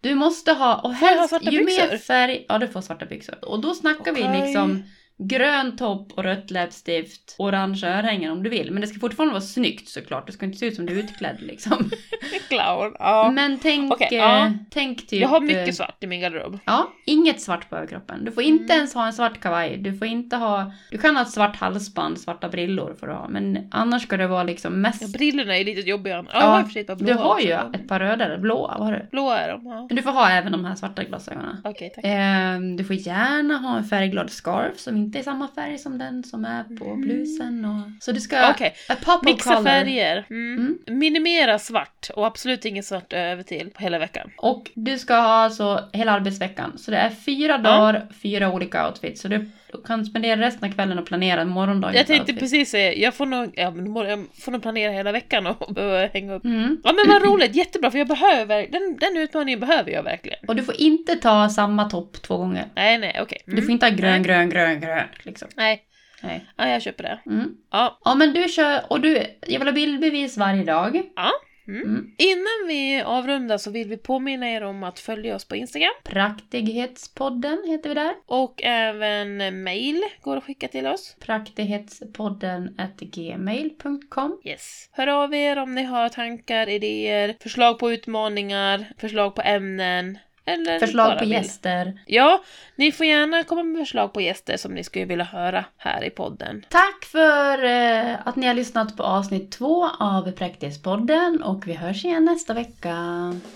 Du måste ha, och Får jag ha helst svarta ju byxor? mer färg, ja du får svarta byxor. Och då snackar vi Okej. liksom grön topp och rött läppstift, orange örhängen om du vill. Men det ska fortfarande vara snyggt såklart. Det ska inte se ut som du är utklädd liksom. Clown. Ja. Men tänk, Okej, eh, ja. tänk typ... jag har eh, mycket svart i min garderob. Ja, inget svart på överkroppen. Du får inte Mm. ens ha en svart kavaj. Du får inte ha... Du kan ha ett svart halsband, svarta brillor får du ha. Men annars ska det vara liksom mest... Ja, brillorna är lite jobbiga. Ja, Ja, har ett par du blåa har också. ju ett par rödare, blåa, vad har du? Blåa är de, ja. Men du får ha även de här svarta glasögonen. Okej, tack. Ehm, du får gärna ha en färgglad scarf som inte är samma färg som den som är på blusen. Och... Så du ska... Okej, of mixa color. färger. Mm. Minimera svart och absolut inget svart över till på hela veckan. Och du ska ha alltså hela arbetsveckan. Så det är fyra dagar, fyra olika outfits. Så du kan spendera resten av kvällen och planera morgondagens Jag tänkte precis säga, jag får nog, ja, jag får nog planera hela veckan och, hänga upp. Mm. Ja men vad roligt, jättebra för jag behöver, den, den utmaningen behöver jag verkligen. Och du får inte ta samma topp två gånger. Nej, nej, okej. Du Mm. får inte ha grön, grön, grön, grön. Liksom. Nej, Nej. ja, jag köper det. Mm. Ja, Ja, men du kör... Och du... Jag vill ha bildbevis varje dag. Ja. Mm. Mm. Innan vi avrundar så vill vi påminna er om att följa oss på Instagram. Praktighetspodden heter vi där. Och även mail går att skicka till oss. Praktighetspodden gmail.com. Yes. Hör av er om ni har tankar, idéer, förslag på utmaningar, förslag på ämnen. Eller Förslag på vill. gäster. Ja, ni får gärna komma med förslag på gäster som ni skulle vilja höra här i podden. Tack för eh, att ni har lyssnat på avsnitt två av Praktispodden och vi hörs igen nästa vecka.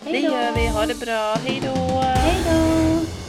Det gör vi. Ha det bra. Hej då! Hej då!